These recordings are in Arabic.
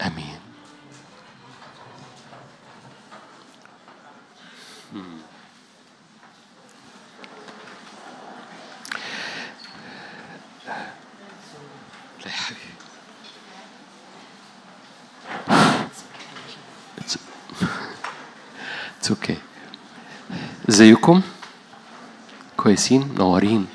آمين okay. ازيكم؟ كويسين؟ منورين؟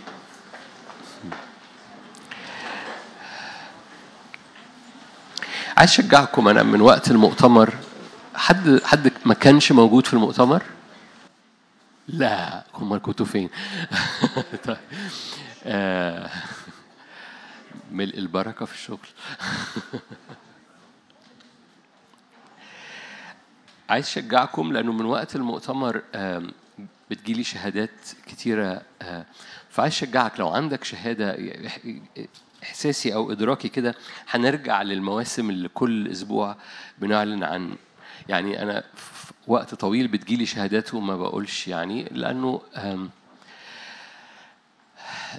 عايز أشجعكم أنا من وقت المؤتمر حد حد ما كانش موجود في المؤتمر؟ لا امال كنتوا فين؟ طيب آه، ملء البركة في الشغل عايز أشجعكم لأنه من وقت المؤتمر بتجيلي شهادات كتيرة آه، فعايز أشجعك لو عندك شهادة إح- إحساسي أو إدراكي كده هنرجع للمواسم اللي كل أسبوع بنعلن عن يعني في وقت طويل بتجيلي شهادات وما بقولش يعني لأنه آم،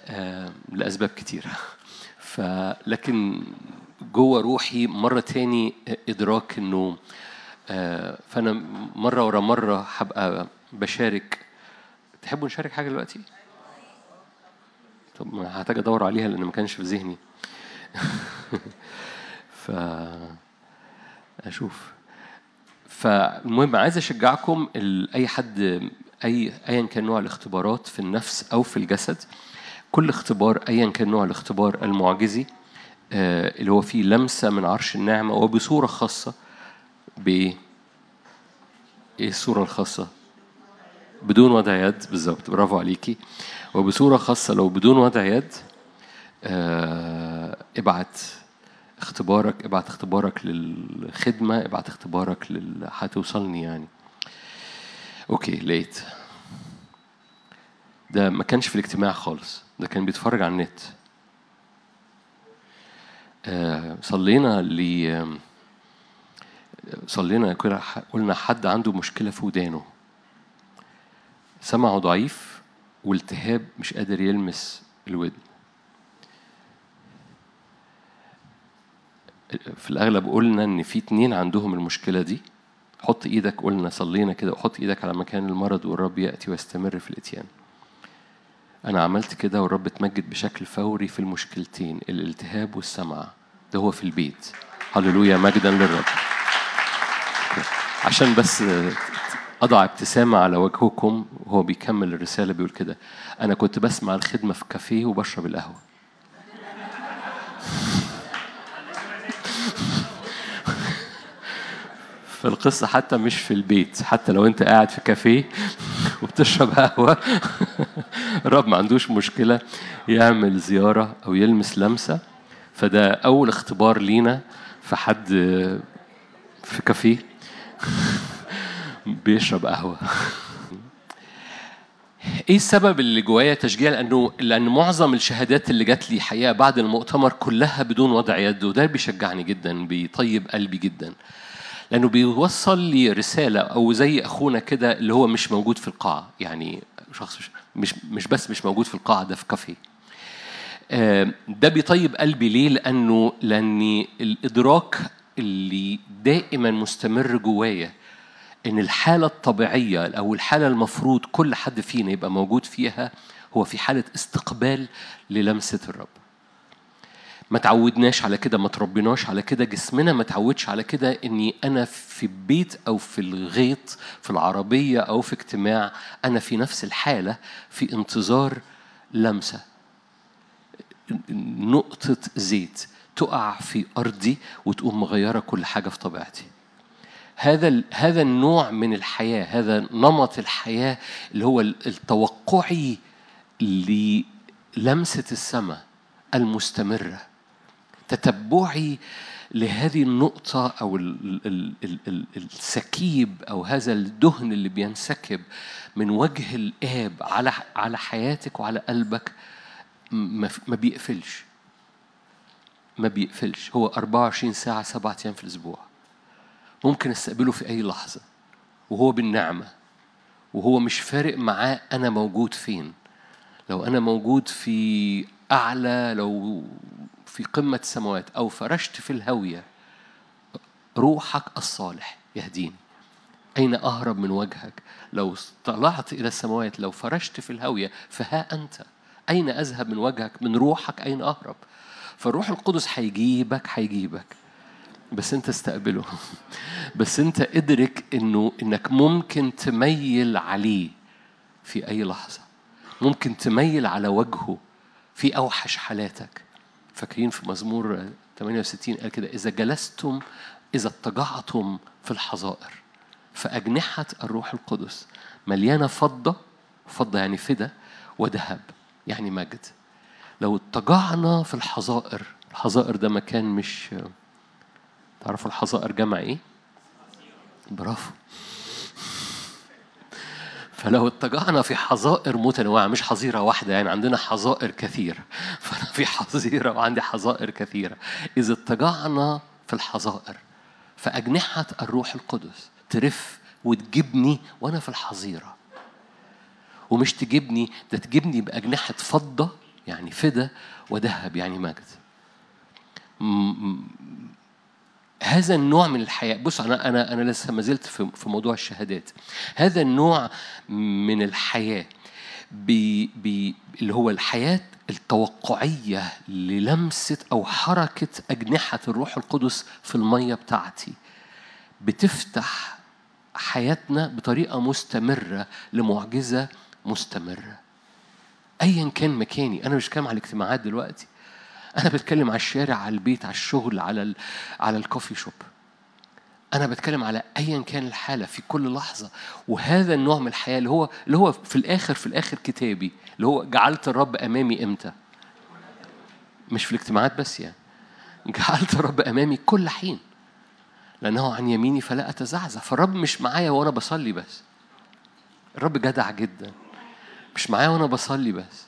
آم، لأسباب كتيره فلكن جوه روحي مرة تاني إدراك إنه آه، فأنا مرة ورا مرة هبقى بشارك تحبوا نشارك حاجة دلوقتي؟ طب ما هحتاج أدور عليها لأن ما كانش في ذهني ف أشوف فالمهم عايز أشجعكم أي حد أي ايا كان نوع الاختبارات في النفس أو في الجسد كل اختبار ايا كان نوع الاختبار المعجزي آه، اللي هو فيه لمسة من عرش النعمة وبصورة خاصة بايه؟ إيه الصورة الخاصة؟ بدون وضع يد بالظبط برافو عليكي. وبصورة خاصة لو بدون وضع يد آه، ابعت اختبارك ابعت اختبارك للخدمة ابعت اختبارك لل هتوصلني يعني. أوكي لقيت. ده ما كانش في الاجتماع خالص. ده كان بيتفرج على النت. آه، صلينا ل صلينا قلنا حد عنده مشكلة في ودانه. سمعه ضعيف والتهاب مش قادر يلمس الودن. في الأغلب قلنا إن في اتنين عندهم المشكلة دي. حط إيدك قلنا صلينا كده وحط إيدك على مكان المرض والرب يأتي ويستمر في الإتيان. أنا عملت كده والرب اتمجد بشكل فوري في المشكلتين الالتهاب والسمع. ده هو في البيت. هللويا مجدا للرب. عشان بس أضع ابتسامة على وجهكم وهو بيكمل الرسالة بيقول كده. أنا كنت بسمع الخدمة في كافيه وبشرب القهوة. فالقصة حتى مش في البيت حتى لو أنت قاعد في كافيه وبتشرب قهوة. الرب ما عندوش مشكلة يعمل زيارة أو يلمس لمسة. فده أول اختبار لينا في حد في كافيه. بيشرب قهوة. إيه السبب اللي جوايا تشجيع؟ لأنه لأن معظم الشهادات اللي جات لي حقيقة بعد المؤتمر كلها بدون وضع يد وده بيشجعني جدا بيطيب قلبي جدا. لأنه بيوصل لي رسالة أو زي أخونا كده اللي هو مش موجود في القاعة يعني شخص مش مش, بس مش موجود في القاعة ده في كافيه. ده بيطيب قلبي ليه؟ لأنه لأني الإدراك اللي دائما مستمر جوايا إن الحالة الطبيعية أو الحالة المفروض كل حد فينا يبقى موجود فيها هو في حالة استقبال للمسة الرب. ما تعودناش على كده ما تربيناش على كده جسمنا ما تعودش على كده إني أنا في بيت أو في الغيط في العربية أو في اجتماع أنا في نفس الحالة في انتظار لمسة. نقطة زيت تقع في أرضي وتقوم مغيرة كل حاجة في طبيعتي. هذا هذا النوع من الحياة هذا نمط الحياة اللي هو ال- التوقعي للمسة السماء المستمرة. تتبعي لهذه النقطة أو ال- ال- ال- ال- السكيب أو هذا الدهن اللي بينسكب من وجه الآب على على حياتك وعلى قلبك ما بيقفلش. ما بيقفلش. هو 24 ساعة سبعة أيام في الأسبوع. ممكن أستقبله في أي لحظة. وهو بالنعمة. وهو مش فارق معاه أنا موجود فين. لو أنا موجود في أعلى لو في قمة السماوات أو فرشت في الهاوية روحك الصالح يهديني. أين أهرب من وجهك؟ لو طلعت إلى السماوات لو فرشت في الهاوية فها أنت. أين أذهب من وجهك؟ من روحك أين أهرب؟ فالروح القدس هيجيبك هيجيبك. بس انت استقبله. بس انت ادرك انه انك ممكن تميل عليه في أي لحظة. ممكن تميل على وجهه في أوحش حالاتك. فاكرين في مزمور 68 قال كده إذا جلستم إذا اضطجعتم في الحظائر. فأجنحة الروح القدس مليانة فضة فضة يعني فدا وذهب يعني مجد. لو اضطجعنا في الحظائر الحظائر ده مكان مش تعرفوا الحظائر جمع إيه؟ برافو. فلو اتجعنا في حظائر متنوعة مش حظيرة واحدة يعني عندنا حظائر كثيرة. فأنا في حظيرة وعندي حظائر كثيرة. إذا اتجعنا في الحظائر فأجنحة الروح القدس ترف وتجيبني وأنا في الحظيرة. ومش تجيبني ده تجيبني بأجنحة فضة يعني فدا وذهب يعني مجد. هذا النوع من الحياة. بص أنا أنا أنا لسه ما زلت في موضوع الشهادات. هذا النوع من الحياة بي بي اللي هو الحياة التوقعية للمسة أو حركة أجنحة الروح القدس في المية بتاعتي. بتفتح حياتنا بطريقة مستمرة لمعجزة مستمرة. أيا كان مكاني. أنا مش بتكلم على الاجتماعات دلوقتي. أنا بتكلم على الشارع على البيت على الشغل على ال... على الكوفي شوب أنا بتكلم على أيا كان الحالة في كل لحظة. وهذا النوع من الحياة اللي هو اللي هو في الآخر في الآخر كتابي. اللي هو جعلت الرب أمامي إمتى؟ مش في الاجتماعات بس يعني. جعلت الرب أمامي كل حين. لأنه عن يميني فلا أتزعزع. فالرب مش معايا وأنا بصلي بس. الرب جدع جدا. مش معايا وأنا بصلي بس.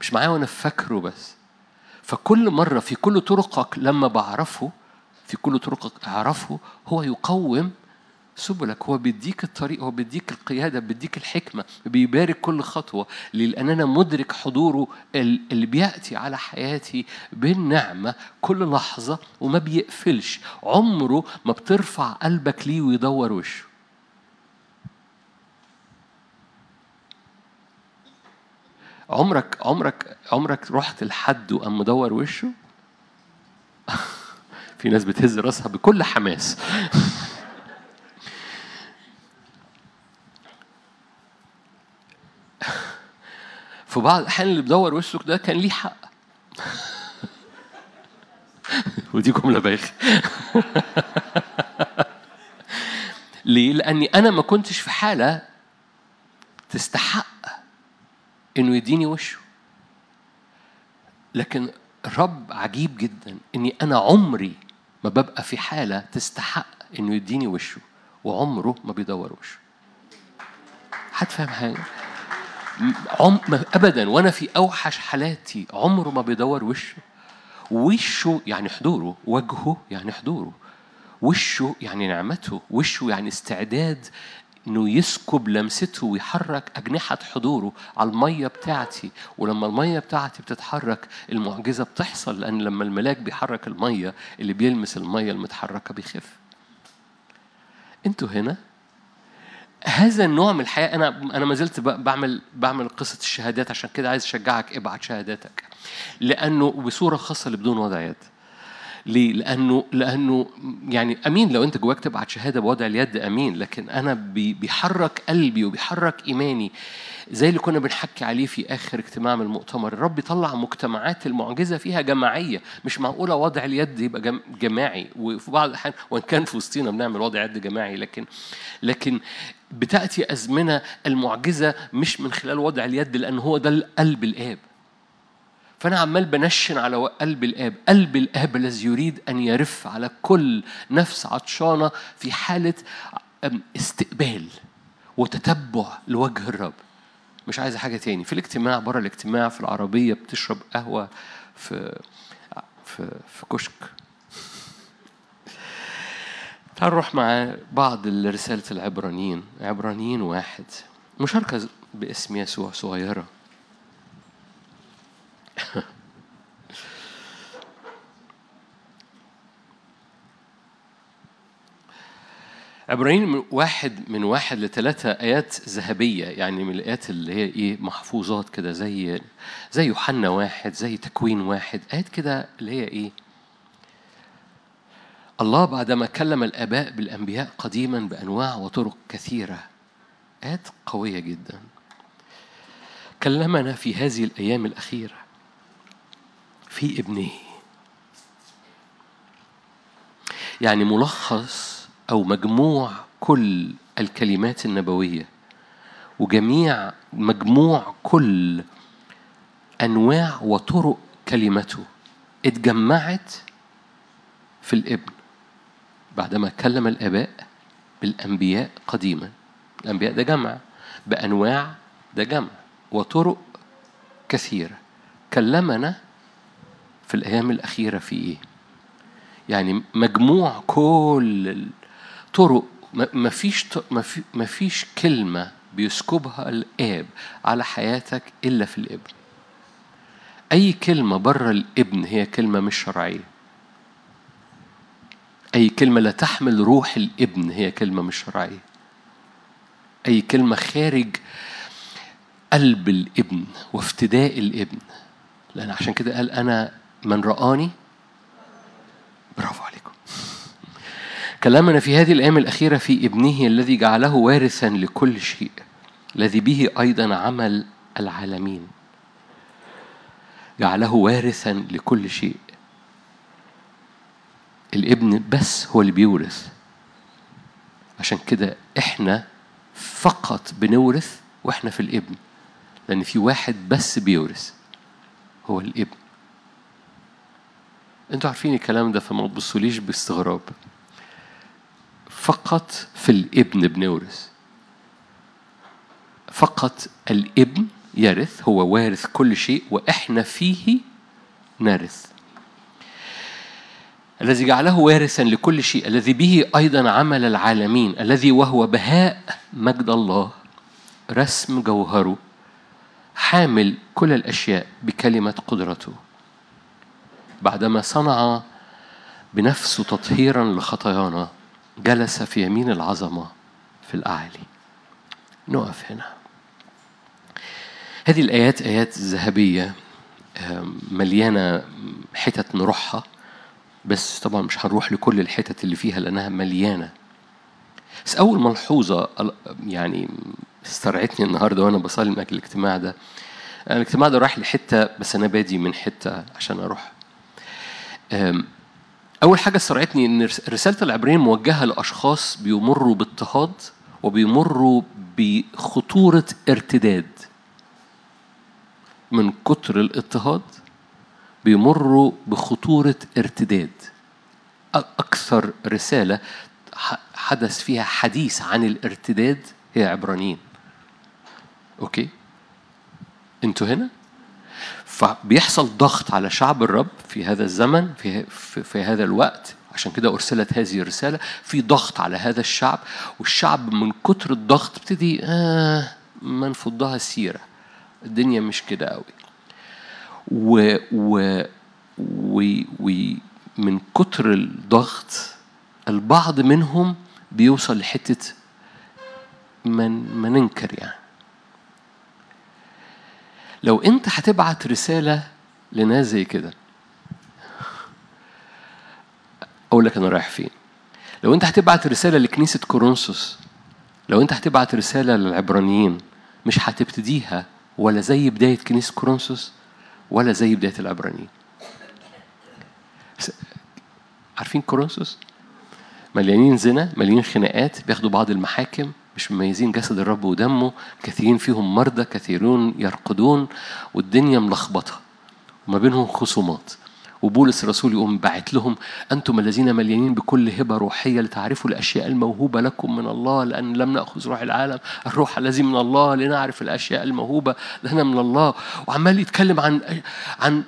مش معايا وأنا فاكره بس. فكل مرة في كل طرقك لما بعرفه في كل طرقك أعرفه هو يقوم سبلك هو بيديك الطريق هو بيديك القيادة بيديك الحكمة بيبارك كل خطوة لأن أنا مدرك حضوره اللي بيأتي على حياتي بالنعمة كل لحظة وما بيقفلش. عمره ما بترفع قلبك ليه ويدور وشه. عمرك عمرك عمرك رحت لحد وقام مدور وشه؟ في ناس بتهز راسها بكل حماس. في بعض الأحيان اللي بدور وشك ده كان ليه حق. ودي جملة بايخة. ليه؟ لأني أنا ما كنتش في حالة تستحق إنه يديني وشه. لكن الرب عجيب جدا إني أنا عمري ما ببقى في حالة تستحق إنه يديني وشه وعمره ما بيدور وشه. حد فاهم حاجة؟ عم ابدا وأنا في أوحش حالاتي عمره ما بيدور وشه. وشه يعني حضوره وجهه يعني حضوره. وشه يعني نعمته وشه يعني استعداد إنه يسكب لمسته ويحرك أجنحة حضوره على المية بتاعتي. ولما المية بتاعتي بتتحرك المعجزة بتحصل لأن لما الملاك بيحرك المية اللي بيلمس المية المتحركة بيخف. أنتوا هنا؟ هذا النوع من الحياة أنا أنا ما زلت بعمل بعمل قصة الشهادات عشان كده عايز أشجعك ابعت شهاداتك. لأنه بصورة خاصة اللي بدون وضع يد. ليه؟ لأنه لأنه يعني أمين لو أنت جواك تبعت شهادة بوضع اليد أمين. لكن أنا بيحرك قلبي وبيحرك إيماني زي اللي كنا بنحكي عليه في آخر اجتماع من المؤتمر. الرب يطلع مجتمعات المعجزة فيها جماعية. مش معقولة وضع اليد يبقى جماعي. وفي بعض الأحيان وإن كان في وسطينا بنعمل وضع يد جماعي لكن لكن بتأتي أزمنة المعجزة مش من خلال وضع اليد لأن هو ده قلب الآب. فأنا عمال بنشن على قلب الآب. قلب الآب الذي يريد أن يرف على كل نفس عطشانة في حالة استقبال وتتبع لوجه الرب. مش عايز حاجة تاني. في الاجتماع بره الاجتماع في العربية بتشرب قهوة في في في كشك. تعال نروح مع بعض رسالة العبرانيين. عبرانيين واحد. مشاركة باسم يسوع صغيرة. عبرانيين من واحد من واحد لثلاثة آيات ذهبية يعني من الآيات اللي هي إيه محفوظات كده زي زي يوحنا واحد زي تكوين واحد آيات كده اللي هي إيه؟ الله بعدما كلم الآباء بالأنبياء قديما بأنواع وطرق كثيرة. آيات قوية جدا. كلمنا في هذه الأيام الأخيرة. في ابنه. يعني ملخص أو مجموع كل الكلمات النبوية وجميع مجموع كل أنواع وطرق كلمته اتجمعت في الابن بعدما كلم الآباء بالأنبياء قديما. الأنبياء ده جمع بأنواع ده جمع وطرق كثيرة. كلمنا في الأيام الأخيرة في إيه؟ يعني مجموع كل الطرق ما فيش ما فيش كلمة بيسكبها الآب على حياتك إلا في الإبن. أي كلمة بره الإبن هي كلمة مش شرعية. أي كلمة لا تحمل روح الإبن هي كلمة مش شرعية. أي كلمة خارج قلب الإبن وافتداء الإبن. لأن عشان كده قال أنا من رآني؟ برافو عليكم. كلامنا في هذه الأيام الأخيرة في ابنه الذي جعله وارثا لكل شيء الذي به أيضا عمل العالمين. جعله وارثا لكل شيء. الابن بس هو اللي بيورث. عشان كده إحنا فقط بنورث وإحنا في الابن لأن في واحد بس بيورث هو الابن. أنتوا عارفين الكلام ده فما تبصوليش باستغراب. فقط في الابن بنورث فقط الابن يرث هو وارث كل شيء وإحنا فيه نرث. الذي جعله وارثا لكل شيء الذي به أيضا عمل العالمين الذي وهو بهاء مجد الله رسم جوهره حامل كل الأشياء بكلمة قدرته. بعدما صنع بنفسه تطهيرا لخطايانا جلس في يمين العظمة في الأعالي نقف هنا. هذه الآيات آيات ذهبية مليانة حتت نروحها بس طبعا مش هنروح لكل الحتت اللي فيها لأنها مليانة. بس أول ملحوظة يعني استرعتني النهاردة وأنا بصلي من أجل الاجتماع ده الاجتماع ده رايح لحتة بس أنا بادي من حتة عشان أروح. أول حاجة سرعتني إن رسالة العبرين موجهة لأشخاص بيمروا باضطهاد وبيمروا بخطورة ارتداد. من كتر الاضطهاد بيمروا بخطورة ارتداد. أكثر رسالة حدث فيها حديث عن الارتداد هي عبرانيين. أوكي؟ أنتوا هنا؟ فبيحصل ضغط على شعب الرب في هذا الزمن في, في, في هذا الوقت. عشان كده أرسلت هذه الرسالة في ضغط على هذا الشعب والشعب من كتر الضغط ابتدي آه نفضها السيرة الدنيا مش كده قوي و, و, و, ومن كتر الضغط البعض منهم بيوصل لحتة من ما ننكر يعني. لو انت هتبعت رسالة لناس زي كده أقول لك أنا رايح فين. لو انت هتبعت رسالة لكنيسة كورنثوس لو انت هتبعت رسالة للعبرانيين مش هتبتديها ولا زي بداية كنيسة كورنثوس ولا زي بداية العبرانيين. عارفين كورنثوس؟ مليانين زنا مليانين خناقات بياخدوا بعض المحاكم مش مميزين جسد الرب ودمه كثيرين فيهم مرضى كثيرون يرقدون والدنيا ملخبطة. وما بينهم خصومات. وبولس الرسول يقوم باعت لهم أنتم الذين مليانين بكل هبة روحية لتعرفوا الأشياء الموهوبة لكم من الله لأن لم نأخذ روح العالم الروح الذي من الله لنعرف الأشياء الموهوبة لنا من الله. وعمال يتكلم عن عن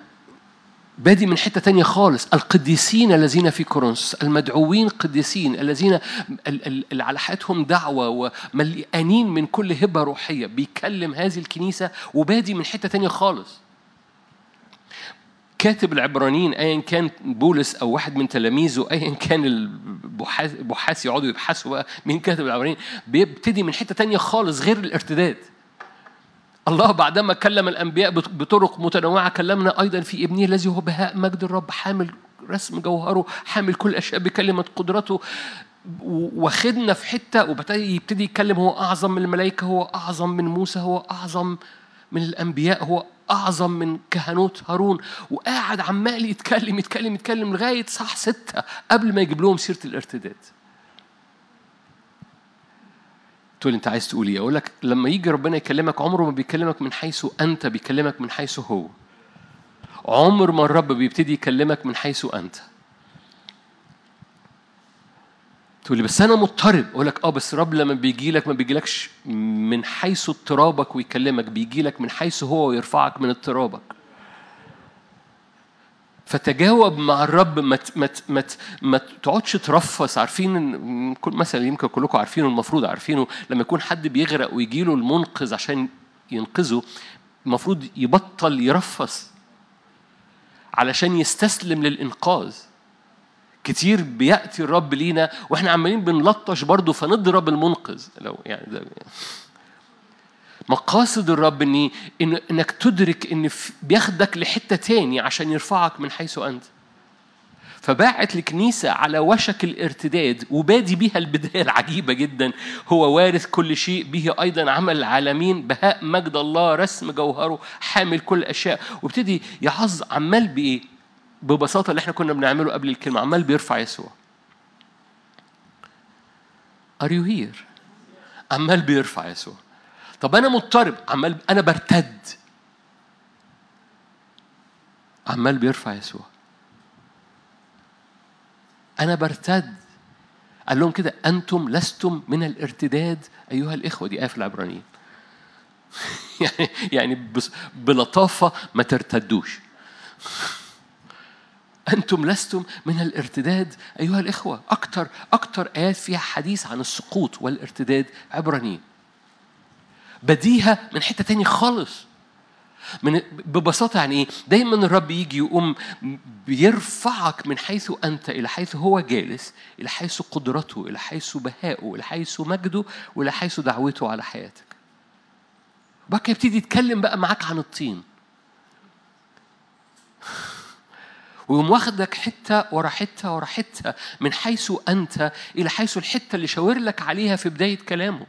بادي من حتة تانية خالص. القديسين الذين في كورنثوس المدعوين قديسين الذين اللي على حياتهم دعوة ومليانين من كل هبة روحية بيكلم هذه الكنيسة وبادي من حتة تانية خالص. كاتب العبرانيين ايا كان بولس أو واحد من تلاميذه ايا كان بحاث بحاث يقعدوا يبحثوا بقى مين كاتب العبرانيين بيبتدي من حتة تانية خالص غير الارتداد. الله بعدما كلم الأنبياء بطرق متنوعة كلمنا أيضا في ابنه الذي هو بهاء مجد الرب حامل رسم جوهره حامل كل الاشياء بكلمة قدرته. واخدنا في حتة وبتدي يبتدي يتكلم هو أعظم من الملائكة هو أعظم من موسى هو أعظم من الأنبياء هو أعظم من كهنوت هارون. وقاعد عمال يتكلم يتكلم يتكلم لغاية صح ستة قبل ما يجيب لهم سيرة الارتداد. تقول انت عايز تقول إيه. أقول لك لما يجي ربنا يكلمك عمره ما بيكلمك من حيث انت بيكلمك من حيث هو. عمر ما الرب بيبتدي يكلمك من حيث انت. تقول لي بس أنا مضطرب. أقول لك آه بس الرب لما بيجي لك ما بيجيلكش من حيث اضطرابك ويكلمك بيجي لك من حيث هو ويرفعك من اضطرابك. فتجاوب مع الرب ما ما ما ما تقعدش ترفس. عارفين مثلا يمكن كلكم عارفينه المفروض عارفينه. لما يكون حد بيغرق ويجي له المنقذ عشان ينقذه المفروض يبطل يرفس علشان يستسلم للإنقاذ. كتير بيأتي الرب لينا وإحنا عمالين بنلطش برضه فنضرب المنقذ. لو يعني ده مقاصد الرب إن إنك تدرك إن بياخدك لحتة تاني عشان يرفعك من حيث أنت. فباعت لكنيسة على وشك الارتداد وبادي بها البداية العجيبة جدا. هو وارث كل شيء به أيضا عمل العالمين بهاء مجد الله رسم جوهره حامل كل الأشياء وابتدي يعظ عمال بإيه؟ ببساطة اللي إحنا كنا بنعمله قبل الكلمة عمال بيرفع يسوع. Are you here؟ عمال بيرفع يسوع. طب أنا مضطرب عمال أنا برتد. عمال بيرفع يسوع. أنا برتد. قال لهم كده أنتم لستم من الارتداد أيها الإخوة. دي آية في العبرانيين. يعني يعني بلطافة ما ترتدوش. أنتم لستم من الارتداد أيها الإخوة. أكثر أكثر آيات فيها حديث عن السقوط والارتداد عبرانيين. بديهة من حتة تاني خالص. من ببساطة يعني إيه؟ دايما الرب يجي يقوم بيرفعك من حيث أنت إلى حيث هو جالس إلى حيث قدرته إلى حيث بهائه إلى حيث مجده وإلى حيث دعوته على حياتك. وبعد يبتدي يتكلم بقى معاك عن الطين. ويقوم واخدك حتة ورا حتة ورا حتة من حيث أنت إلى حيث الحتة اللي شاور لك عليها في بداية كلامه.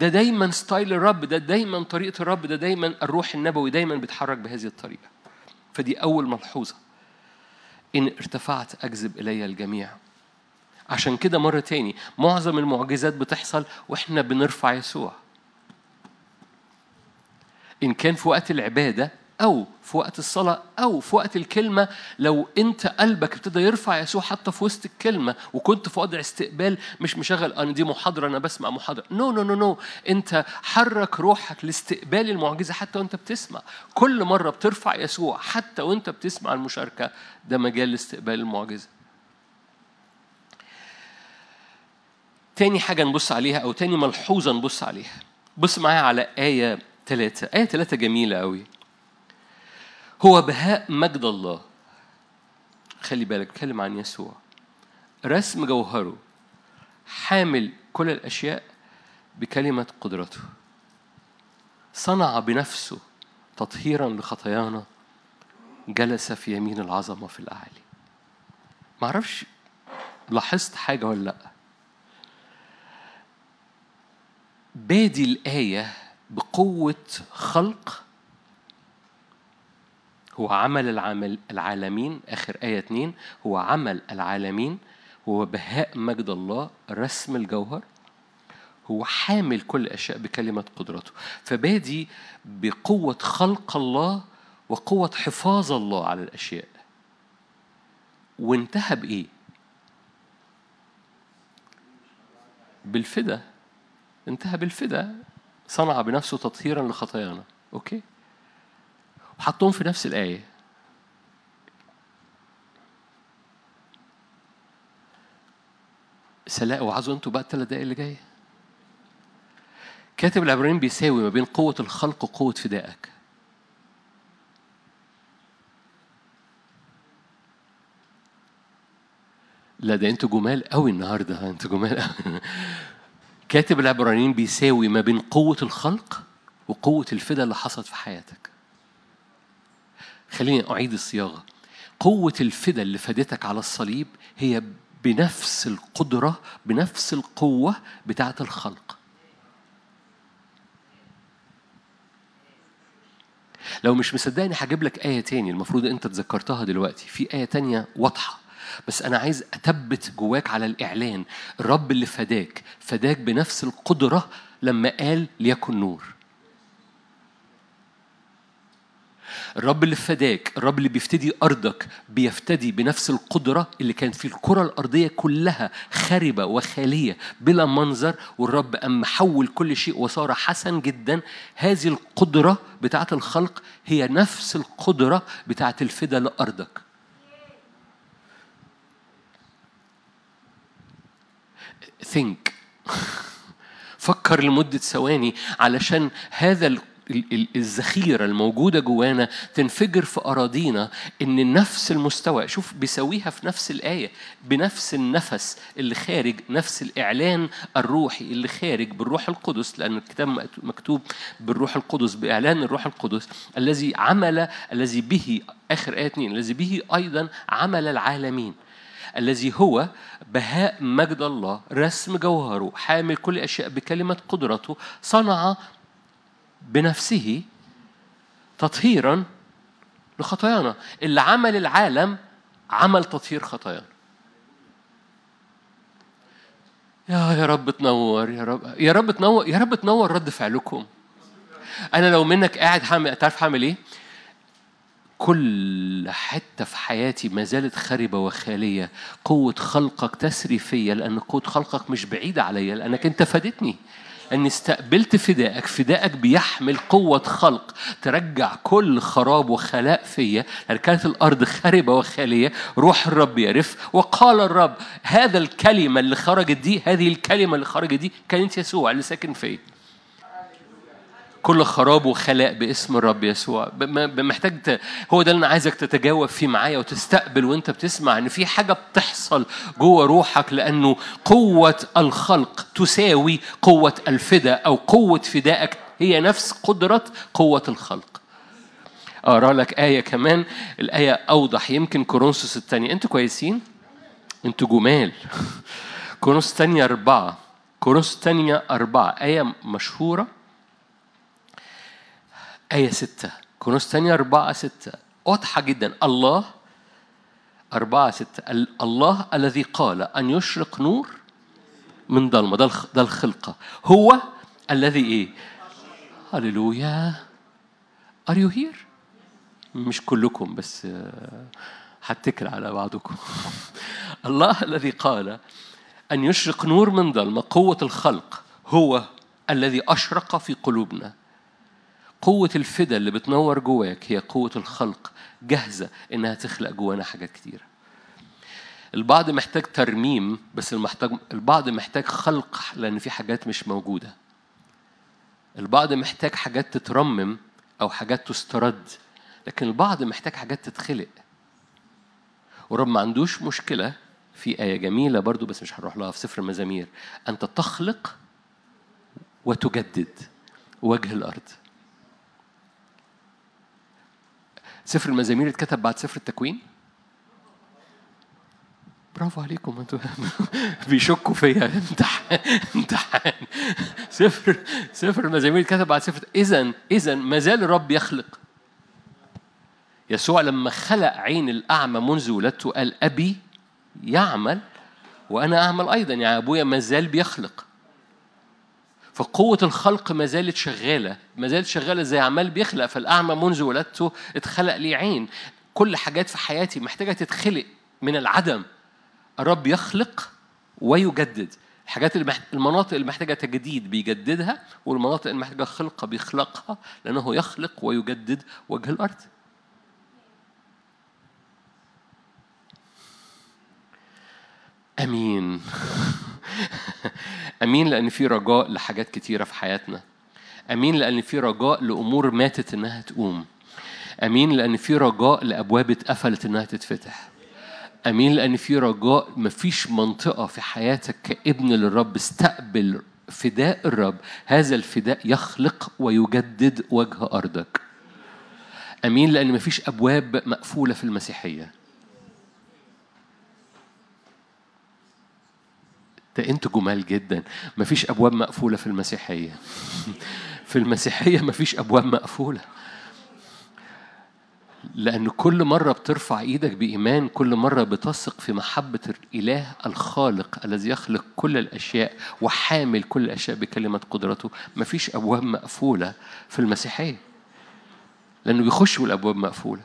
ده دايما ستايل الرب ده دايما طريقة الرب ده دايما الروح النبوي دايما بيتحرك بهذه الطريقة. فدي أول ملحوظة. إن ارتفعت أجذب إلي الجميع. عشان كده مرة تاني معظم المعجزات بتحصل وإحنا بنرفع يسوع. إن كان في وقت العبادة أو في وقت الصلاة أو في وقت الكلمة لو أنت قلبك ابتدى يرفع يسوع حتى في وسط الكلمة وكنت في وضع استقبال مش مشغل أنا دي محاضرة أنا بسمع محاضرة. no no no no أنت حرك روحك لاستقبال المعجزة حتى وأنت بتسمع. كل مرة بترفع يسوع حتى وأنت بتسمع المشاركة ده مجال لاستقبال المعجزة. تاني حاجة نبص عليها أو تاني ملحوظة نبص عليها. بص معايا على آية ثلاثة آية ثلاثة جميلة أوي. هو بهاء مجد الله. خلي بالك اتكلم عن يسوع. رسم جوهره حامل كل الأشياء بكلمة قدرته. صنع بنفسه تطهيرا لخطايانا. جلس في يمين العظمة في الأعالي ما أعرفش لاحظت حاجة ولا لأ؟ بادي الآية بقوة خلق هو عمل العمل العالمين آخر آية اتنين هو عمل العالمين هو بهاء مجد الله رسم الجوهر هو حامل كل الأشياء بكلمة قدرته. فبادي بقوة خلق الله وقوة حفاظ الله على الأشياء. وانتهى بإيه؟ بالفدا. انتهى بالفدا. صنع بنفسه تطهيرا لخطايانا. أوكي؟ وحطهم في نفس الآية. سلاء وعظوا أنتوا بقى الثلاث دقايق اللي جاية. كاتب العبرانيين بيساوي ما بين قوة الخلق وقوة فدائك. لا ده أنتوا جمال قوي النهارده. أنتوا جمال قوي. كاتب العبرانيين بيساوي ما بين قوة الخلق وقوة الفدا اللي حصلت في حياتك. خليني أعيد الصياغة. قوة الفدا اللي فادتك على الصليب هي بنفس القدرة بنفس القوة بتاعة الخلق. لو مش مصدقني هجيب لك آية تاني المفروض أنت تذكرتها دلوقتي. في آية تانية واضحة. بس أنا عايز أثبت جواك على الإعلان. الرب اللي فداك فداك بنفس القدرة لما قال ليكن نور. الرب اللي فداك الرب اللي بيفتدي أرضك بيفتدي بنفس القدرة اللي كانت في الكرة الأرضية كلها خاربة وخالية بلا منظر والرب أم حول كل شيء وصار حسن جدا. هذه القدرة بتاعة الخلق هي نفس القدرة بتاعة الفدا لأرضك. Think. فكر لمدة ثواني علشان هذا الذخيرة الموجودة جوانا تنفجر في أراضينا إن نفس المستوى شوف بيسويها في نفس الآية بنفس النفس اللي خارج نفس الإعلان الروحي اللي خارج بالروح القدس لأن الكتاب مكتوب بالروح القدس بإعلان الروح القدس الذي عمل الذي به آخر آية اثنين الذي به أيضا عمل العالمين الذي هو بهاء مجد الله رسم جوهره حامل كل أشياء بكلمة قدرته صنع بنفسه تطهيرا لخطايانا. اللي عمل العالم عمل تطهير خطايانا. يا يا رب تنور يا رب يا رب تنور يا رب تنور رد فعلكم. أنا لو منك قاعد حامل تعرف هعمل إيه؟ كل حتة في حياتي ما زالت خربة وخالية. قوة خلقك تسري فيا لأن قوة خلقك مش بعيدة عليا لأنك أنت فادتني أني استقبلت فدائك فدائك بيحمل قوة خلق ترجع كل خراب وخلاء فيا. لأن كانت الأرض خربة وخالية روح الرب يرف. وقال الرب هذا الكلمة اللي خرجت دي هذه الكلمة اللي خرجت دي كانت يسوع اللي ساكن فيا. كل خراب وخلاء باسم الرب يسوع. محتاج. هو ده اللي أنا عايزك تتجاوب فيه معايا وتستقبل وأنت بتسمع إن في حاجة بتحصل جوه روحك لأنه قوة الخلق تساوي قوة الفدا أو قوة فدائك. هي نفس قدرة قوة الخلق. أقرأ لك آية كمان. الآية أوضح. يمكن كورنثوس الثانية. أنتوا كويسين؟ أنتوا جمال. كورنثوس الثانية أربعة. كورنثوس الثانية أربعة. آية مشهورة. آية ستة. كونوس تانية أربعة ستة. واضحة جدا. الله أربعة ستة. الله الذي قال أن يشرق نور من ضلمة. ده الخلقة. هو الذي إيه؟ هللويا. Are you here؟ مش كلكم بس هتكل على بعضكم. الله الذي قال أن يشرق نور من ضلمة قوة الخلق هو الذي أشرق في قلوبنا. قوة الفدا اللي بتنور جواك هي قوة الخلق جاهزة إنها تخلق جوانا حاجات كتيرة. البعض محتاج ترميم بس المحتاج البعض محتاج خلق لأن في حاجات مش موجودة. البعض محتاج حاجات تترمم أو حاجات تسترد لكن البعض محتاج حاجات تتخلق. ورب ما عندوش مشكلة في آية جميلة برضو بس مش هنروح لها في سفر المزامير أنت تخلق وتجدد وجه الأرض. سفر المزامير اتكتب بعد سفر التكوين؟ برافو عليكم أنتوا بيشكوا فيا. امتحان امتحان. سفر سفر المزامير اتكتب بعد سفر اذا اذا ما زال الرب يخلق. يسوع لما خلق عين الأعمى منذ ولادته قال أبي يعمل وأنا أعمل أيضا. يعني أبويا ما زال بيخلق. فقوة الخلق ما زالت شغالة ما زالت شغالة زي عمال بيخلق فالأعمى منذ ولادته اتخلق لي عين. كل حاجات في حياتي محتاجة تتخلق من العدم. الرب يخلق ويجدد. الحاجات اللي المناطق اللي محتاجة تجديد بيجددها والمناطق اللي محتاجة خلقة بيخلقها لأنه يخلق ويجدد وجه الأرض. آمين. امين لأن في رجاء لحاجات كتيرة في حياتنا. أمين لأن في رجاء لأمور ماتت إنها تقوم. أمين لأن في رجاء لأبواب اتقفلت إنها تتفتح. أمين لأن في رجاء مفيش منطقة في حياتك كابن للرب استقبل فداء الرب. هذا الفداء يخلق ويجدد وجه أرضك. أمين لأن مفيش أبواب مقفولة في المسيحية. ده أنتوا جمال جدا. مفيش أبواب مقفولة في المسيحية. في المسيحية مفيش أبواب مقفولة. لأن كل مرة بترفع إيدك بإيمان كل مرة بتثق في محبة الإله الخالق الذي يخلق كل الأشياء وحامل كل الأشياء بكلمة قدرته مفيش أبواب مقفولة في المسيحية. لأنه بيخش والأبواب مقفولة.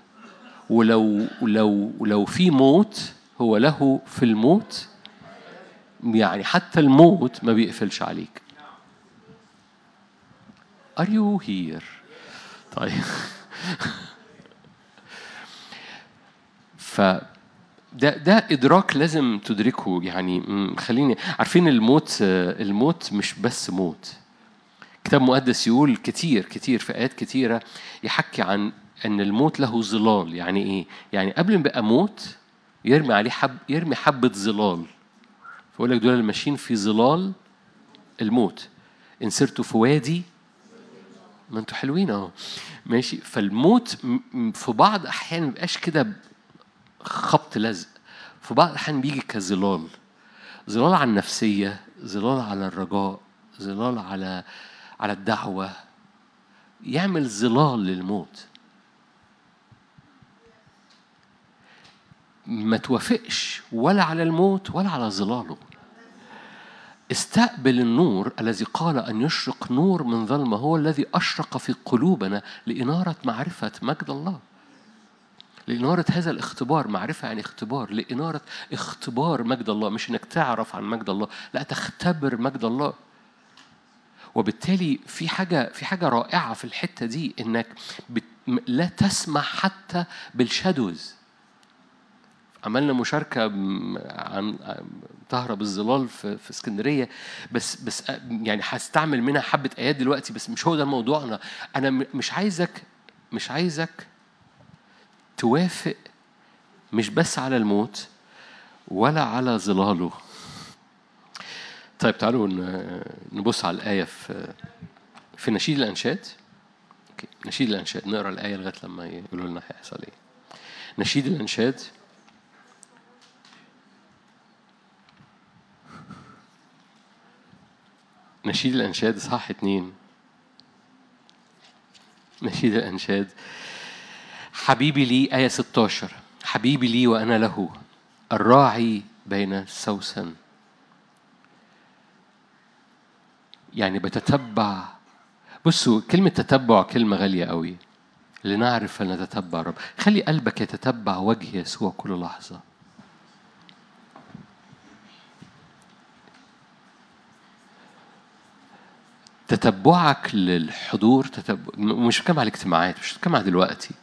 ولو لو لو في موت هو له في الموت يعني حتى الموت ما بيقفلش عليك. Are you here؟ طيب. ف ده ده إدراك لازم تدركه. يعني خليني عارفين الموت الموت مش بس موت. كتاب مقدس يقول كتير كتير في آيات كتيرة يحكي عن إن الموت له ظلال. يعني إيه؟ يعني قبل ما يبقى موت يرمي عليه حب يرمي حبة ظلال. فيقول لك دول اللي ماشيين في ظلال الموت. ان سرتوا في وادي ما أنتوا حلوين اهو. ماشي؟ فالموت في بعض أحيان ما بيبقاش كده خبط لزق. في بعض الأحيان بيجي كظلال. ظلال على النفسية ظلال على الرجاء ظلال على على الدعوة. يعمل ظلال للموت. ما توافقش ولا على الموت ولا على ظلاله. استقبل النور الذي قال أن يشرق نور من ظلمة هو الذي أشرق في قلوبنا لإنارة معرفة مجد الله. لإنارة هذا الاختبار معرفة يعني اختبار لإنارة اختبار مجد الله مش إنك تعرف عن مجد الله لا تختبر مجد الله. وبالتالي في حاجة في حاجة رائعة في الحتة دي إنك. لا تسمح حتى بالشادوز. عملنا مشاركة عن تهرب الظلال في, في اسكندرية. بس بس يعني هستعمل منها حبة آيات دلوقتي بس مش هو ده موضوعنا أنا مش عايزك مش عايزك توافق مش بس على الموت ولا على ظلاله. طيب تعالوا نبص على الآية في في نشيد الأنشاد. نشيد الأنشاد. نقرأ الآية لغاية لما يقولوا لنا هيحصل إيه. نشيد الأنشاد. نشيد الأنشاد صح اتنين. نشيد الأنشاد. حبيبي لي آية 16 حبيبي لي وأنا له. الراعي بين السوسن يعني بتتبع. بصوا كلمة تتبع كلمة غالية قوي. لنعرف أن نتتبع رب. خلي قلبك يتتبع وجه يسوع كل لحظة. تتبعك للحضور تتبع مش بتكلم على الاجتماعات مش بتكلم على دلوقتي.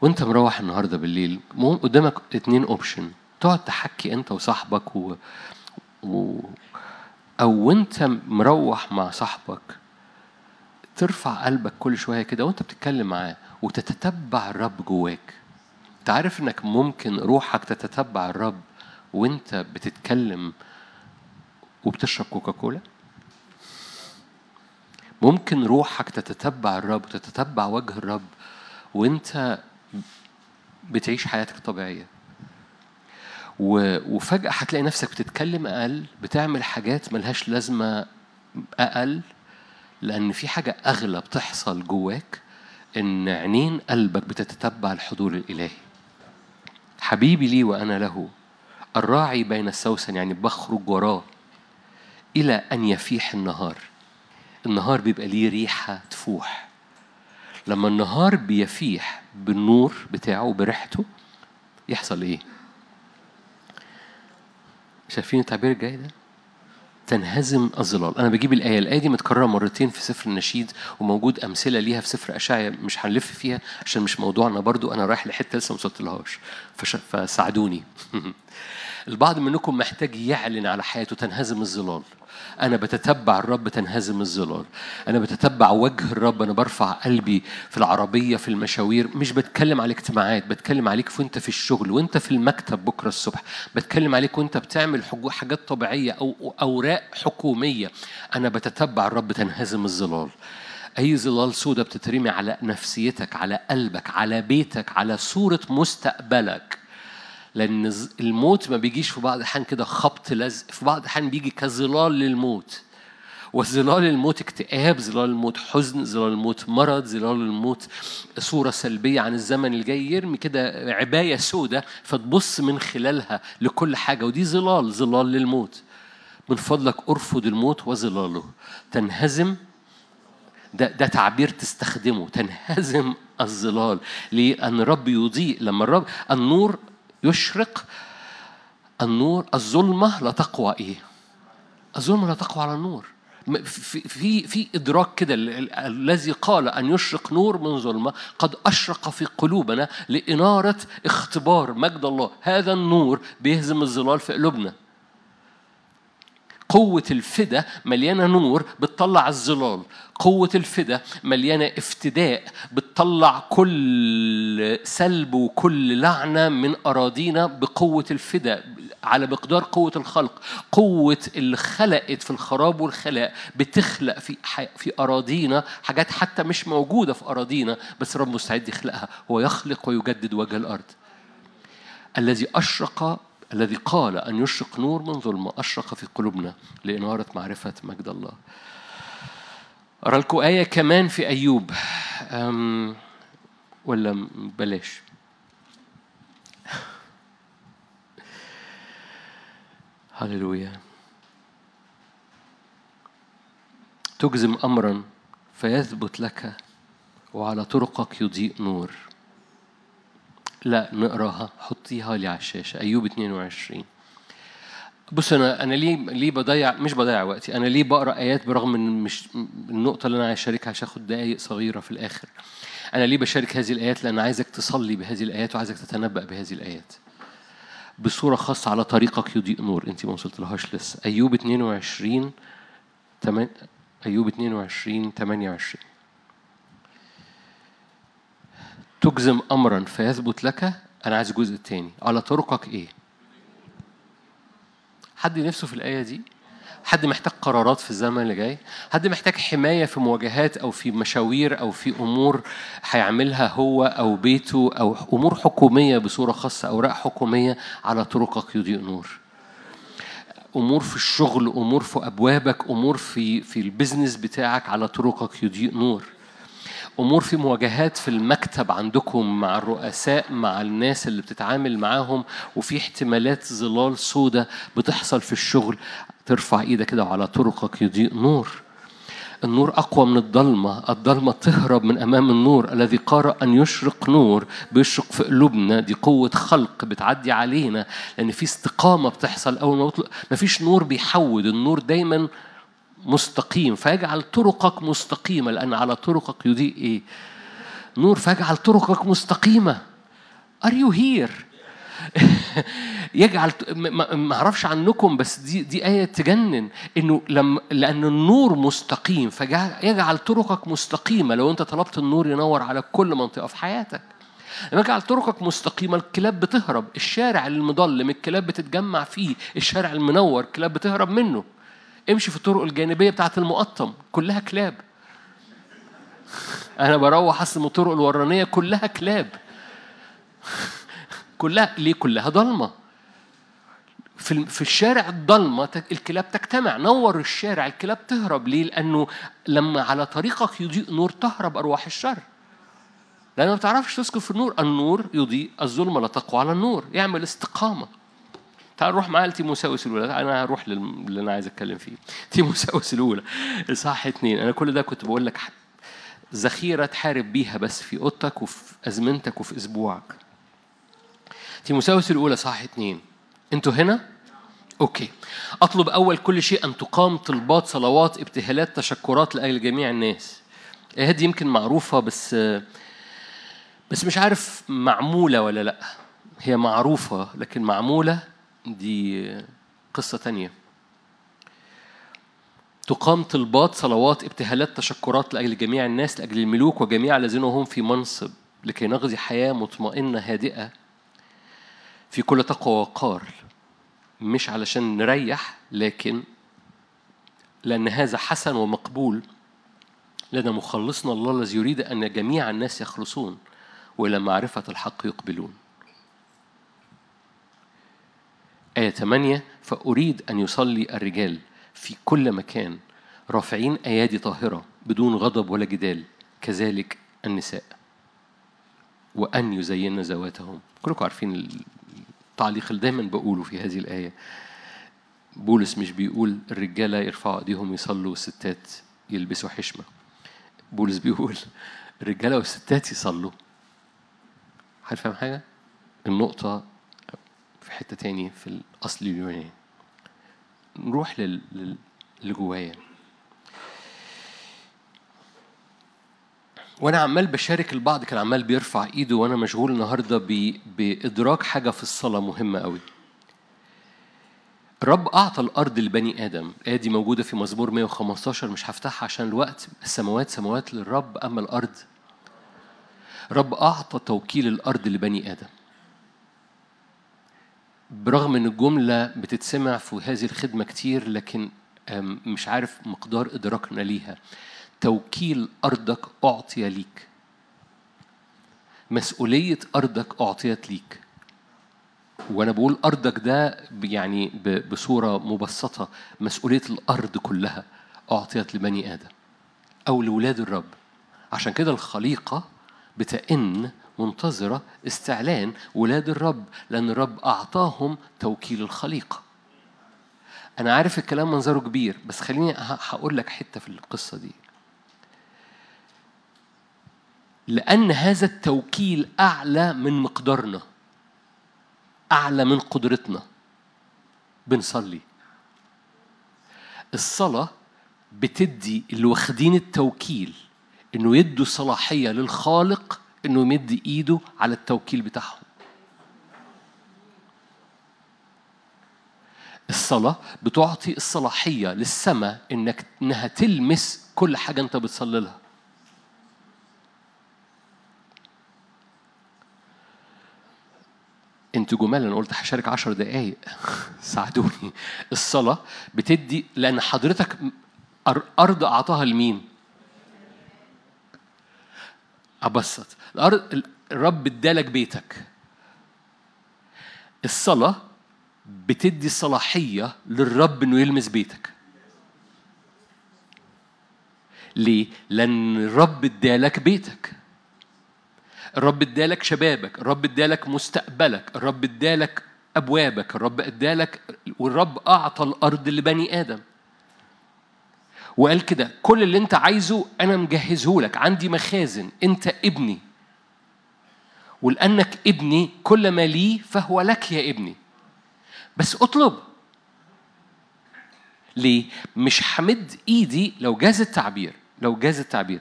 وانت مروح النهارده بالليل قدامك اتنين اوبشن تقعد تحكي انت وصاحبك و... و... أو وانت مروح مع صاحبك ترفع قلبك كل شوية كده وانت بتتكلم معاه وتتتبع الرب جواك. انت عارف انك ممكن روحك تتتبع الرب وانت بتتكلم وبتشرب كوكاكولا ممكن روحك تتتبع الرب وتتتبع وجه الرب وانت بتعيش حياتك طبيعية وفجأة هتلاقي نفسك بتتكلم أقل بتعمل حاجات ملهاش لازمة أقل لأن في حاجة أغلى بتحصل جواك إن عينين قلبك بتتتبع الحضور الإلهي. حبيبي لي وأنا له الراعي بين السوسن يعني بخرج وراه إلى أن يفيح النهار. النهار بيبقى ليه ريحة تفوح. لما النهار بيفيح بالنور بتاعه بريحته يحصل إيه؟ شايفين التعبير الجاي ده؟ تنهزم الظلال. أنا بجيب الآية الآية دي متكررة مرتين في سفر النشيد وموجود أمثلة ليها في سفر أشعيا مش هنلف فيها عشان مش موضوعنا برضو أنا رايح لحتة لسه ما وصلتلهاش. فساعدوني. البعض منكم محتاج يعلن على حياته تنهزم الظلال. أنا بتتبع الرب تنهزم الظلال. أنا بتتبع وجه الرب. أنا برفع قلبي في العربية في المشاوير. مش بتكلم على اجتماعات بتكلم عليك وأنت في الشغل وأنت في المكتب بكرة الصبح. بتكلم عليك وأنت بتعمل حاجات طبيعية أو أوراق حكومية. أنا بتتبع الرب تنهزم الظلال. أي ظلال سودة بتترمي على نفسيتك على قلبك على بيتك على صورة مستقبلك. لأن الموت ما بيجيش في بعض الأحيان كده خبط لزق في بعض الأحيان بيجي كظلال للموت. وظلال الموت اكتئاب ظلال الموت حزن ظلال الموت مرض ظلال الموت صورة سلبية عن الزمن الجاي يرمي كده عباية سودة فتبص من خلالها لكل حاجة. ودي ظلال ظلال للموت. من فضلك أرفض الموت وظلاله. تنهزم ده, ده تعبير تستخدمه. تنهزم الظلال ليه؟ الرب يضيء. لما الرب النور يشرق النور الظلمة لا تقوى إيه؟ الظلمة لا تقوى على النور. في في في إدراك كده الذي قال أن يشرق نور من ظلمة قد أشرق في قلوبنا لإنارة اختبار مجد الله. هذا النور بيهزم الظلال في قلوبنا. قوة الفدا مليانة نور بتطلع الظلال. قوة الفدا مليانة افتداء بتطلع كل سلب وكل لعنة من أراضينا بقوة الفدا على مقدار قوة الخلق. قوة اللي خلقت في الخراب والخلاء بتخلق في في أراضينا حاجات حتى مش موجودة في أراضينا بس رب مستعد يخلقها. هو يخلق ويجدد وجه الأرض. الذي أشرق الذي قال أن يشرق نور من ظلمة أشرق في قلوبنا لإنارة معرفة مجد الله. أرى لكم آية كمان في أيوب. أم ولا بلاش. هللويا. تجزم أمرا فيثبت لك وعلى طرقك يضيء نور. لا نقراها حطيها لي على الشاشة. أيوب 22 بص أنا أنا ليه ليه بضيع مش بضيع وقتي أنا ليه بقرأ آيات برغم إن مش النقطة اللي أنا عايز أشاركها عشان آخد دقايق صغيرة في الآخر. أنا ليه بشارك هذه الآيات؟ لأن عايزك تصلي بهذه الآيات وعايزك تتنبأ بهذه الآيات. بصورة خاصة على طريقك يضيء نور. أنت ما وصلتلهاش لسه. أيوب 22 أيوب 22 28 تجزم أمرا فيثبت لك أنا عايز الجزء الثاني على طرقك إيه؟ حد نفسه في الآية دي؟ حد محتاج قرارات في الزمن اللي جاي حد محتاج حماية في مواجهات أو في مشاوير أو في أمور هيعملها هو أو بيته أو أمور حكومية بصورة خاصة أوراق حكومية على طرقك يضيء نور أمور في الشغل أمور في أبوابك أمور في في البيزنس بتاعك على طرقك يضيء نور أمور في مواجهات في المكتب عندكم مع الرؤساء مع الناس اللي بتتعامل معاهم وفي احتمالات ظلال سودة بتحصل في الشغل. ترفع إيدك كده وعلى طرقك يضيء نور. النور أقوى من الضلمة الضلمة تهرب من أمام النور. الذي قرأ أن يشرق نور بيشرق في قلوبنا. دي قوة خلق بتعدي علينا لأن في استقامة بتحصل أول ما ما فيش نور بيحود. النور دايما مستقيم فيجعل طرقك مستقيمة. لأن على طرقك يضيء إيه؟ نور. فيجعل طرقك مستقيمة. Are you here؟ يجعل ما أعرفش عنكم بس دي دي آية تجنن. إنه لما لأن النور مستقيم فيجعل طرقك مستقيمة. لو أنت طلبت النور ينور على كل منطقة في حياتك. لما يجعل طرقك مستقيمة الكلاب بتهرب. الشارع المظلم الكلاب بتتجمع فيه. الشارع المنور الكلاب بتهرب منه. امشي في الطرق الجانبية بتاعت المقطم كلها كلاب. أنا بروح أصل الطرق الورانية كلها كلاب. كلها ليه كلها ضلمة؟ في في الشارع الضلمة الكلاب تجتمع نور الشارع الكلاب تهرب. ليه؟ لأنه لما على طريقك يضيء نور تهرب أرواح الشر. لأنه ما بتعرفش تسكن في النور النور يضيء الظلمة لا تقوى على النور. يعمل استقامة. تعال نروح معايا لتيموساوس الأولى. أنا هروح للي أنا عايز أتكلم فيه. تيموساوس الأولى. اصحاح اثنين أنا كل ده كنت بقول لك ذخيرة تحارب بيها بس في أوضتك وفي أزمنتك وفي أسبوعك. تيموساوس الأولى صح اثنين أنتوا هنا؟ أوكي. أطلب أول كل شيء أن تقام طلبات صلوات ابتهالات تشكرات لأجل جميع الناس. هذه يمكن معروفة بس بس مش عارف معمولة ولا لأ. هي معروفة لكن معمولة دي قصة تانية. تقام طلبات صلوات ابتهالات تشكرات لأجل جميع الناس لأجل الملوك وجميع الذين هم في منصب لكي نقضي حياة مطمئنة هادئة في كل تقوى وقار. مش علشان نريح لكن لأن هذا حسن ومقبول. لدى مخلصنا الله الذي يريد أن جميع الناس يخلصون وإلى معرفة الحق يقبلون. آية 8 فأريد أن يصلي الرجال في كل مكان رافعين أيادي طاهرة بدون غضب ولا جدال كذلك النساء. وأن يزين ذواتهم. كلكم عارفين التعليق اللي دايما بقوله في هذه الآية. بولس مش بيقول الرجالة يرفعوا إيديهم يصلوا والستات يلبسوا حشمة. بولس بيقول الرجالة والستات يصلوا. حد فاهم حاجة؟ النقطة حتة تاني في الأصل اليوناني. نروح لل... لل... اللي جوايا وأنا عمال بشارك البعض كان عمال بيرفع إيده وأنا مشغول النهارده ب... بإدراك حاجة في الصلاة مهمة قوي الرب أعطى الأرض لبني آدم. الآية دي موجودة في مزمور 115 مش هفتحها عشان الوقت. السماوات سماوات للرب أما الأرض. رب أعطى توكيل الأرض لبني آدم. برغم إن الجملة بتتسمع في هذه الخدمة كتير لكن مش عارف مقدار إدراكنا ليها. توكيل أرضك أعطي ليك. مسؤولية أرضك أعطيت ليك. وأنا بقول أرضك ده يعني بصورة مبسطة. مسؤولية الأرض كلها أعطيت لبني آدم أو لولاد الرب. عشان كده الخليقة بتئن منتظرة استعلان ولاد الرب لأن الرب أعطاهم توكيل الخليقة أنا عارف الكلام منظره كبير بس خليني هقول لك حتة في القصة دي. لأن هذا التوكيل أعلى من مقدارنا أعلى من قدرتنا. بنصلي. الصلاة بتدي اللي واخدين التوكيل إنه يدوا صلاحية للخالق إنه يمد إيده على التوكيل بتاعهم. الصلاة بتعطي الصلاحية للسماء إنك إنها تلمس كل حاجة أنت بتصلي لها. أنتوا جمال أنا قلت هشارك عشر دقايق. ساعدوني. الصلاة بتدي لأن حضرتك أرض أعطاها لمين؟ أبسط. الأرض الرب ادالك بيتك. الصلاة بتدي صلاحية للرب إنه يلمس بيتك. ليه؟ لأن الرب ادالك بيتك. الرب ادالك شبابك الرب ادالك مستقبلك الرب ادالك أبوابك الرب ادالك والرب أعطى الأرض لبني آدم. وقال كده كل اللي أنت عايزه أنا مجهزه لك عندي مخازن أنت ابني. ولأنك ابني كل ما لي فهو لك يا ابني. بس اطلب. ليه؟ مش حمد ايدي لو جاز التعبير. لو جاز التعبير.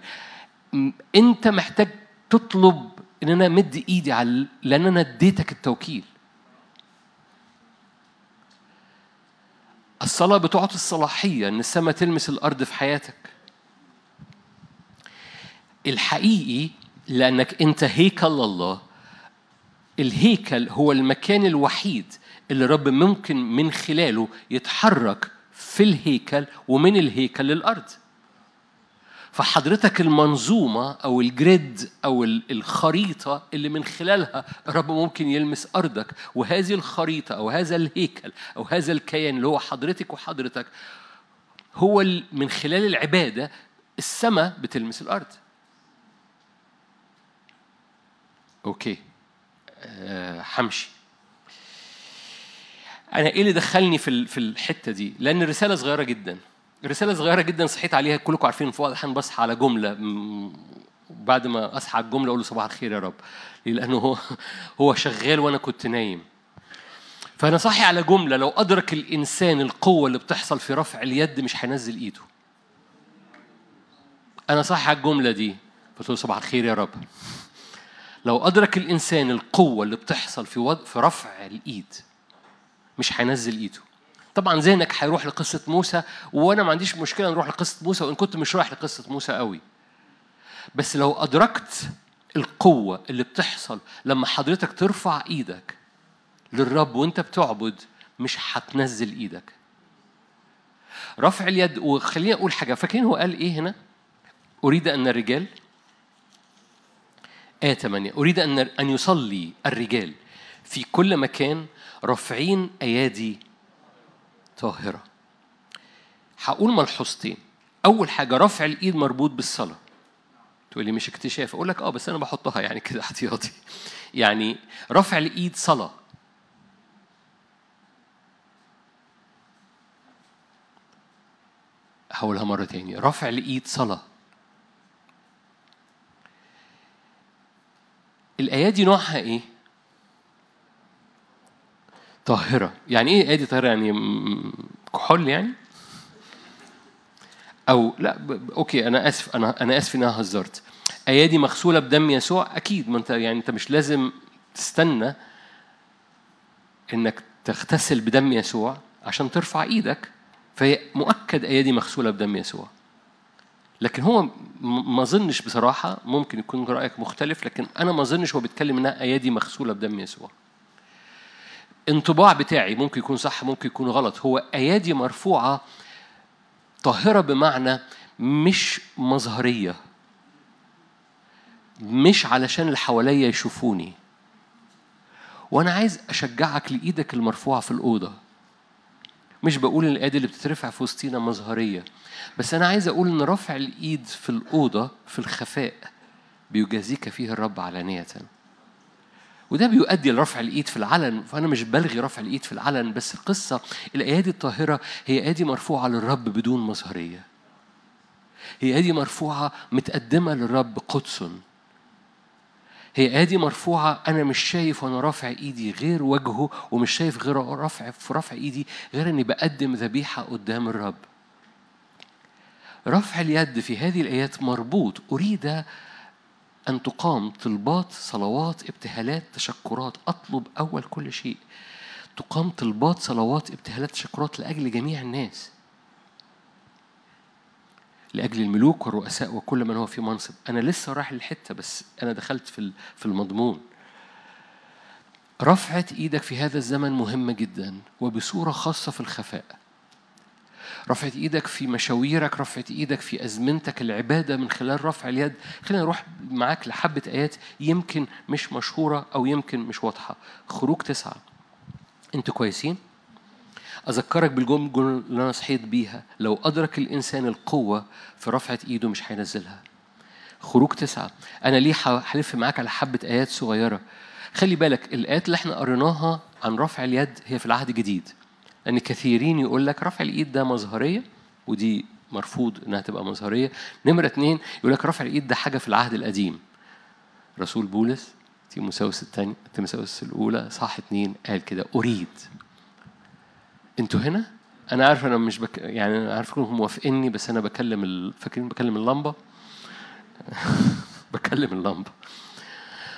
انت محتاج تطلب ان أنا مد ايدي على لأن أنا اديتك التوكيل. الصلاة بتعطي الصلاحية إن السماء تلمس الأرض في حياتك. الحقيقي لأنك أنت هيكل الله الهيكل هو المكان الوحيد اللي رب ممكن من خلاله يتحرك في الهيكل ومن الهيكل للأرض. فحضرتك المنظومة أو ال grid أو الخريطة اللي من خلالها الرب ممكن يلمس أرضك وهذه الخريطة أو هذا الهيكل أو هذا الكيان اللي هو حضرتك وحضرتك هو من خلال العبادة السماء بتلمس الأرض okay همشي أنا إيه اللي دخلني في في الحتة دي؟ لأن الرسالة صغيرة جدا. رسالة صغيرة جدا صحيت عليها كلكم عارفين في وقت بصحى على جملة. بعد ما أصحى على الجملة أقول له صباح الخير يا رب. لأنه هو هو شغال وأنا كنت نايم. فأنا صاحي على جملة. لو أدرك الإنسان القوة اللي بتحصل في رفع اليد مش هينزل إيده. أنا صاحي على الجملة دي. قلت له صباح الخير يا رب. لو أدرك الإنسان القوة اللي بتحصل في. في رفع الإيد مش هينزل إيده. طبعا ذهنك هيروح لقصة موسى وأنا ما عنديش مشكلة نروح لقصة موسى وإن كنت مش رايح لقصة موسى قوي بس لو أدركت القوة اللي بتحصل لما حضرتك ترفع إيدك للرب وأنت بتعبد مش هتنزل إيدك. رفع اليد وخليني أقول حاجة فاكرين هو قال إيه هنا؟ أريد أن الرجال آية 8 أريد أن أن يصلي الرجال في كل مكان رافعين أيادي طاهرة. هقول ملحوظتين. أول حاجة رفع الإيد مربوط بالصلاة. تقول لي مش اكتشاف. أقول لك أه بس أنا بحطها يعني كده احتياطي. يعني رفع الإيد صلاة. هقولها مرة تاني رفع الإيد صلاة. الأيادي نوعها إيه؟ طاهرة. يعني إيه أيادي طاهرة؟ يعني كحول يعني؟ أو لا ب... أوكي أنا آسف أنا أنا آسف إن أنا هزرت أيادي مغسولة بدم يسوع؟ أكيد. ما أنت يعني أنت مش لازم تستنى إنك تغتسل بدم يسوع عشان ترفع إيدك. فهي مؤكد أيادي مغسولة بدم يسوع. لكن هو ما اظنش بصراحة ممكن يكون رأيك مختلف لكن أنا ما اظنش هو بيتكلم إنها أيادي مغسولة بدم يسوع. انطباع بتاعي ممكن يكون صح ممكن يكون غلط. هو أيادي مرفوعة طاهرة بمعنى مش مظهرية. مش علشان اللي حواليا يشوفوني. وأنا عايز أشجعك لإيدك المرفوعة في الأوضة. مش بقول إن الايادي اللي بتترفع في وسطينا مظهرية بس أنا عايز أقول إن رفع الإيد في الأوضة في الخفاء بيجازيك فيه الرب علانية. وده بيؤدي لرفع الإيد في العلن فأنا مش بلغي رفع الإيد في العلن بس القصة الايادي الطاهرة هي ايادي مرفوعة للرب بدون مظهرية. هي ايادي مرفوعة متقدمة للرب قدس هي آدي مرفوعة أنا مش شايف وأنا رافع إيدي غير وجهه ومش شايف غير رفع في رفع إيدي غير إني بقدم ذبيحة قدام الرب. رفع اليد في هذه الآيات مربوط أريد أن تقام طلبات صلوات ابتهالات تشكرات أطلب أول كل شيء. تقام طلبات صلوات ابتهالات تشكرات لأجل جميع الناس. لأجل الملوك والرؤساء وكل من هو في منصب. أنا لسه رايح للحتة بس أنا دخلت في في المضمون. رفعة إيدك في هذا الزمن مهمة جدا وبصورة خاصة في الخفاء. رفعة إيدك في مشاويرك رفعة إيدك في أزمنتك العبادة من خلال رفع اليد. خلينا نروح معاك لحبة آيات يمكن مش مشهورة أو يمكن مش واضحة. خروج تسعة. أنتوا كويسين؟ أذكرك بالجملة اللي أنا صحيت بيها. لو أدرك الإنسان القوة في رفعة إيده مش هينزلها. خروج تسعة. أنا ليه هلف معاك على حبة آيات صغيرة. خلي بالك الآيات اللي إحنا قريناها عن رفع اليد هي في العهد الجديد لأن كثيرين يقول لك رفع الإيد ده مظهرية ودي مرفوض إنها تبقى مظهرية. نمرة اتنين يقول لك رفع الإيد ده حاجة في العهد القديم. رسول بولس تيموساوس الثاني تيموساوس الأولى صح اتنين قال كده أريد. أنتوا هنا؟ أنا عارف أنا مش بك... يعني أنا عارف انكم موافقيني بس أنا بكلم ال... فاكرين بكلم اللمبة؟ بكلم اللمبة.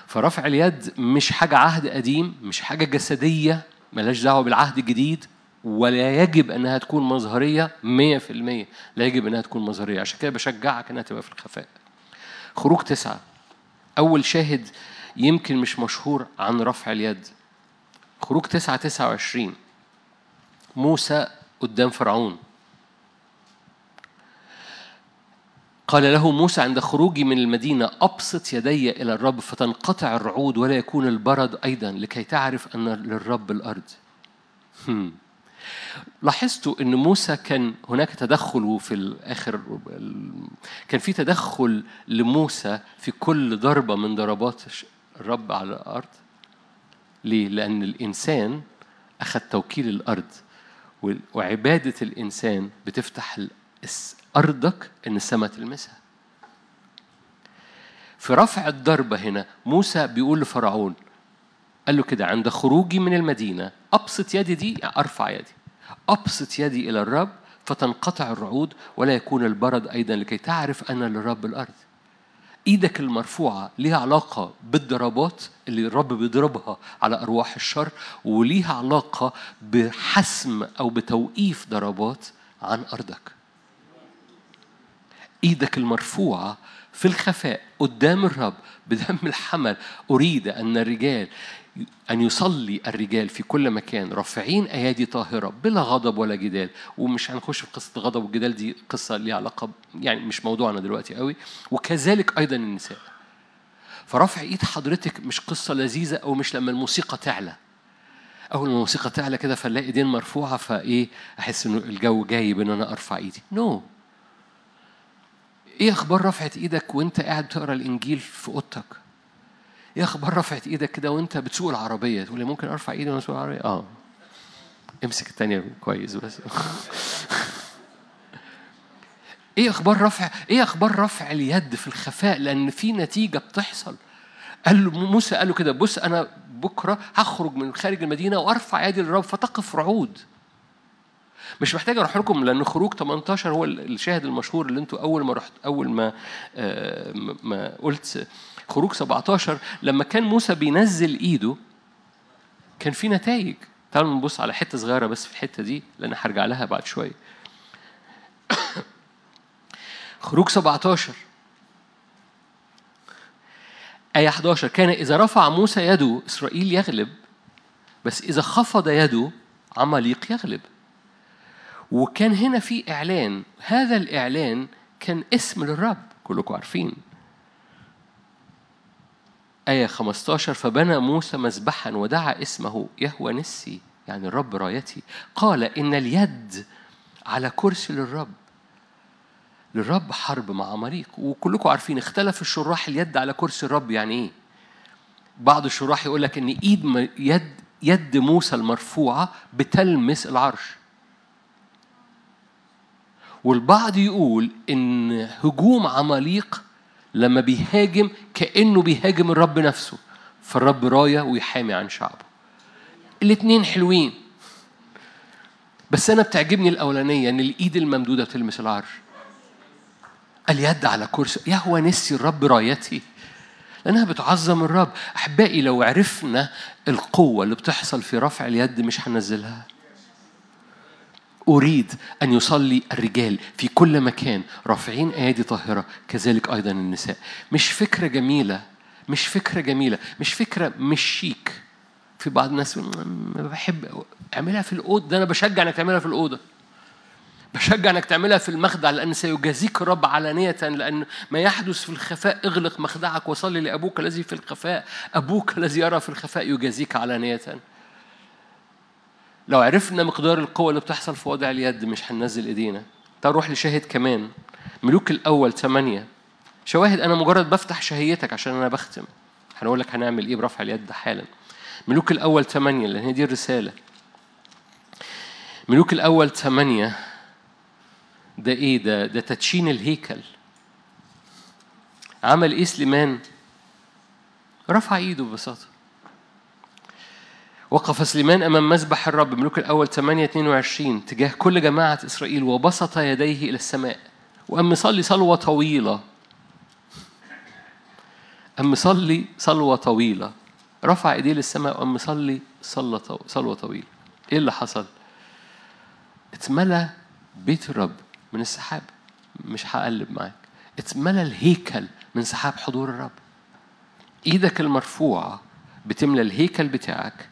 فرفع اليد مش حاجة عهد قديم مش حاجة جسدية ملاش دعوة بالعهد الجديد ولا يجب إنها تكون مظهرية 100% لا يجب إنها تكون مظهرية. عشان كده بشجعك إنها تبقى في الخفاء. خروج تسعة. أول شاهد يمكن مش مشهور عن رفع اليد. خروج تسعة تسعة وعشرين. موسى قدام فرعون قال له موسى عند خروجي من المدينة أبسط يدي إلى الرب فتنقطع الرعود ولا يكون البرد أيضا لكي تعرف أن للرب الأرض هم. لاحظتوا أن موسى كان هناك تدخل في الآخر كان في تدخل لموسى في كل ضربة من ضربات الرب على الأرض ليه؟ لأن الإنسان أخذ توكيل الأرض وعبادة الإنسان بتفتح أرضك إن السماء تلمسها. في رفع الضربة هنا موسى بيقول لفرعون قال له كده عند خروجي من المدينة أبسط يدي دي أرفع يدي أبسط يدي إلى الرب فتنقطع الرعود ولا يكون البرد أيضا لكي تعرف أن للرب الأرض. إيدك المرفوعة ليها علاقة بالضربات اللي الرب بيضربها على أرواح الشر وليها علاقة بحسم أو بتوقيف ضربات عن أرضك. إيدك المرفوعة في الخفاء قدام الرب بدم الحمل. أريد أن الرجال أن يصلي الرجال في كل مكان رافعين أيادي طاهرة بلا غضب ولا جدال. ومش هنخش في قصة الغضب والجدال دي قصة ليها علاقة يعني مش موضوعنا دلوقتي قوي. وكذلك أيضا النساء. فرفع إيد حضرتك مش قصة لذيذة أو مش لما الموسيقى تعلى. أول ما الموسيقى تعلى كده فنلاقي إيدين مرفوعة فإيه أحس إنه الجو جايب إن أنا أرفع إيدي. نو no. إيه أخبار رفعة إيدك وأنت قاعد بتقرا الإنجيل في أوضتك؟ إيه أخبار رفعت إيدك كده وأنت بتسوق العربية تقول لي ممكن أرفع إيدي وأنا بسوق العربية؟ آه. امسك الثانية كويس بس. إيه أخبار رفع إيه أخبار رفع اليد في الخفاء؟ لأن في نتيجة بتحصل. قال له موسى قال له كده بص أنا بكرة هخرج من خارج المدينة وأرفع يدي للرب فتقف رعود. مش محتاج أروح لكم لأن خروج 18 هو الشاهد المشهور اللي أنتوا أول ما رحت أول ما آه ما قلت خروج 17 لما كان موسى بينزل إيده كان في نتائج. تعالوا نبص على حتة صغيرة بس في الحتة دي لأن هرجع لها بعد شوية. خروج 17 آية 11 كان إذا رفع موسى يده إسرائيل يغلب بس إذا خفض يده عماليق يغلب. وكان هنا في إعلان. هذا الإعلان كان اسم للرب كلكم عارفين. آية 15 فبنى موسى مذبحا ودعا اسمه يهوى نسي يعني الرب رايتي. قال إن اليد على كرسي للرب. للرب حرب مع عماليق وكلكم عارفين اختلف الشراح اليد على كرسي الرب يعني إيه؟ بعض الشراح يقول لك إن إيد يد يد موسى المرفوعة بتلمس العرش. والبعض يقول إن هجوم عماليق لما بيهاجم كأنه بيهاجم الرب نفسه فالرب راية ويحامي عن شعبه. الاثنين حلوين. بس أنا بتعجبني الأولانية إن الإيد الممدودة تلمس العرش. اليد على كرسي. يهوى نسي الرب رايتي. لأنها بتعظم الرب. أحبائي لو عرفنا القوة اللي بتحصل في رفع اليد مش هنزلها أريد أن يصلي الرجال في كل مكان رافعين أيادي طاهرة كذلك أيضا النساء. مش فكرة جميلة مش فكرة جميلة مش فكرة مش شيك في بعض الناس بحب اعملها في الأوضة. ده أنا بشجع إنك تعملها في الأوضة. بشجع إنك تعملها في المخدع لأن سيجازيك الرب علانية لأن ما يحدث في الخفاء اغلق مخدعك وصلي لأبوك الذي في الخفاء. أبوك الذي يرى في الخفاء يجازيك علانية. لو عرفنا مقدار القوة اللي بتحصل في وضع اليد مش هننزل إيدينا. تعال نروح لشاهد كمان. ملوك الأول ثمانية. شواهد أنا مجرد بفتح شهيتك عشان أنا بختم. هنقول لك هنعمل إيه برفع اليد حالا. ملوك الأول ثمانية لأن هي دي الرسالة. ملوك الأول ثمانية. ده إيه؟ ده ده تدشين الهيكل. عمل إيه سليمان؟ رفع إيده ببساطة. وقف سليمان أمام مذبح الرب ملوك الأول 8 22 تجاه كل جماعة إسرائيل وبسط يديه إلى السماء. وقام مصلي صلوة طويلة. قام مصلي صلوة طويلة. رفع إيديه للسماء مصلي صلوة صلوة طويلة. إيه اللي حصل؟ اتملى بيت الرب من السحاب. مش هقلب معاك. اتملى الهيكل من سحاب حضور الرب. إيدك المرفوعة بتملى الهيكل بتاعك.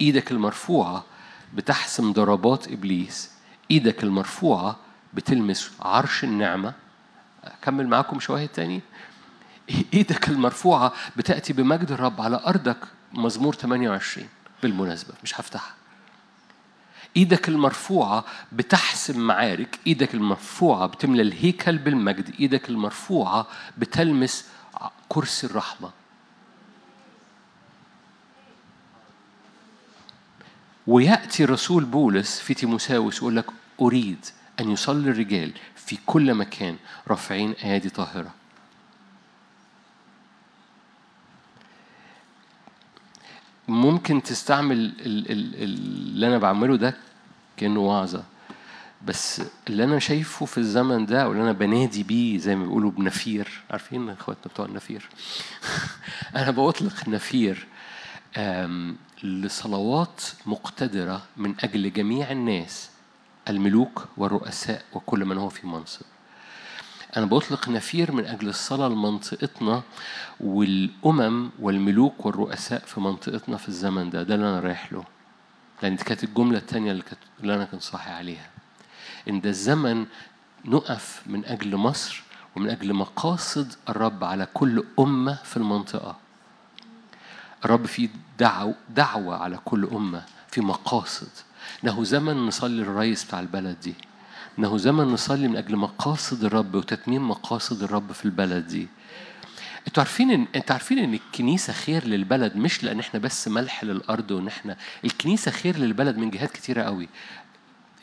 إيدك المرفوعة بتحسم ضربات إبليس. إيدك المرفوعة بتلمس عرش النعمة. أكمل معاكم شواهد تاني. إيدك المرفوعة بتأتي بمجد الرب على أرضك مزمور 28 بالمناسبة مش هفتحها. إيدك المرفوعة بتحسم معارك. إيدك المرفوعة بتملى الهيكل بالمجد. إيدك المرفوعة بتلمس كرسي الرحمة. ويأتي رسول بولس في تيموساوس يقول لك أريد أن يصلي الرجال في كل مكان رافعين أيادي طاهرة. ممكن تستعمل اللي أنا بعمله ده كأنه وعظة. بس اللي أنا شايفه في الزمن ده واللي أنا بنادي بيه زي ما بيقولوا بنفير. عارفين إخواتنا بتوع النفير؟ أنا بطلق نفير. لصلوات مقتدرة من أجل جميع الناس الملوك والرؤساء وكل من هو في منصب. أنا بطلق نفير من أجل الصلاة لمنطقتنا والأمم والملوك والرؤساء في منطقتنا في الزمن ده. ده اللي أنا رايح له. لأن دي كانت الجملة التانية اللي, كانت اللي أنا كنت صاحي عليها. إن ده الزمن نقف من أجل مصر ومن أجل مقاصد الرب على كل أمة في المنطقة. الرب في دعو دعوة على كل أمة في مقاصد. إنه زمن نصلي للرئيس بتاع البلد دي. إنه زمن نصلي من أجل مقاصد الرب وتتميم مقاصد الرب في البلد دي. أنتوا عارفين ان أنتوا عارفين إن الكنيسة خير للبلد مش لأن إحنا بس ملح للأرض وإن إحنا الكنيسة خير للبلد من جهات كتيرة قوي.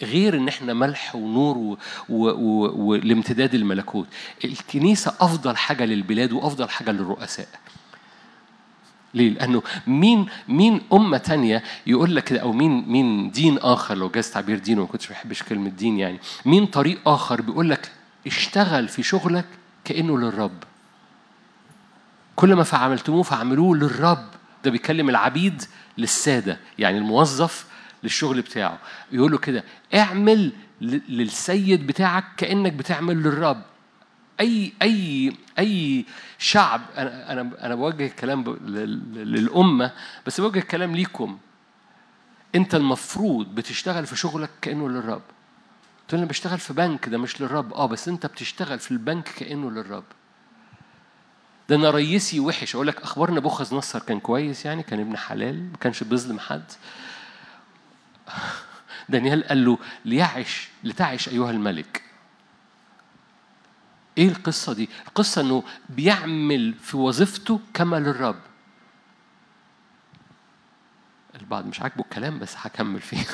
غير إن إحنا ملح ونور و... و... و... والامتداد الملكوت. الكنيسة أفضل حاجة للبلاد وأفضل حاجة للرؤساء. ليه؟ لأنه مين مين أمة تانية يقول لك كده أو مين مين دين آخر لو جاز تعبير دين وما كنتش بحبش كلمة دين يعني مين طريق آخر بيقول لك اشتغل في شغلك كأنه للرب؟ كل ما فعملتموه فعملوه للرب. ده بيكلم العبيد للسادة يعني الموظف للشغل بتاعه. يقول له كده اعمل للسيد بتاعك كأنك بتعمل للرب. أي أي أي شعب أنا أنا أنا بوجه الكلام للأمة بس بوجه الكلام ليكم. أنت المفروض بتشتغل في شغلك كأنه للرب. تقول أنا بشتغل في بنك ده مش للرب. آه بس أنت بتشتغل في البنك كأنه للرب. ده أنا رئيسي وحش. أقول لك أخبار نبوخذ نصر كان كويس يعني كان ابن حلال ما كانش بيظلم حد. دانيال قال له ليعش لتعش أيها الملك. إيه القصة دي؟ القصة إنه بيعمل في وظيفته كما للرب البعض مش عاجبه الكلام بس هكمل فيه.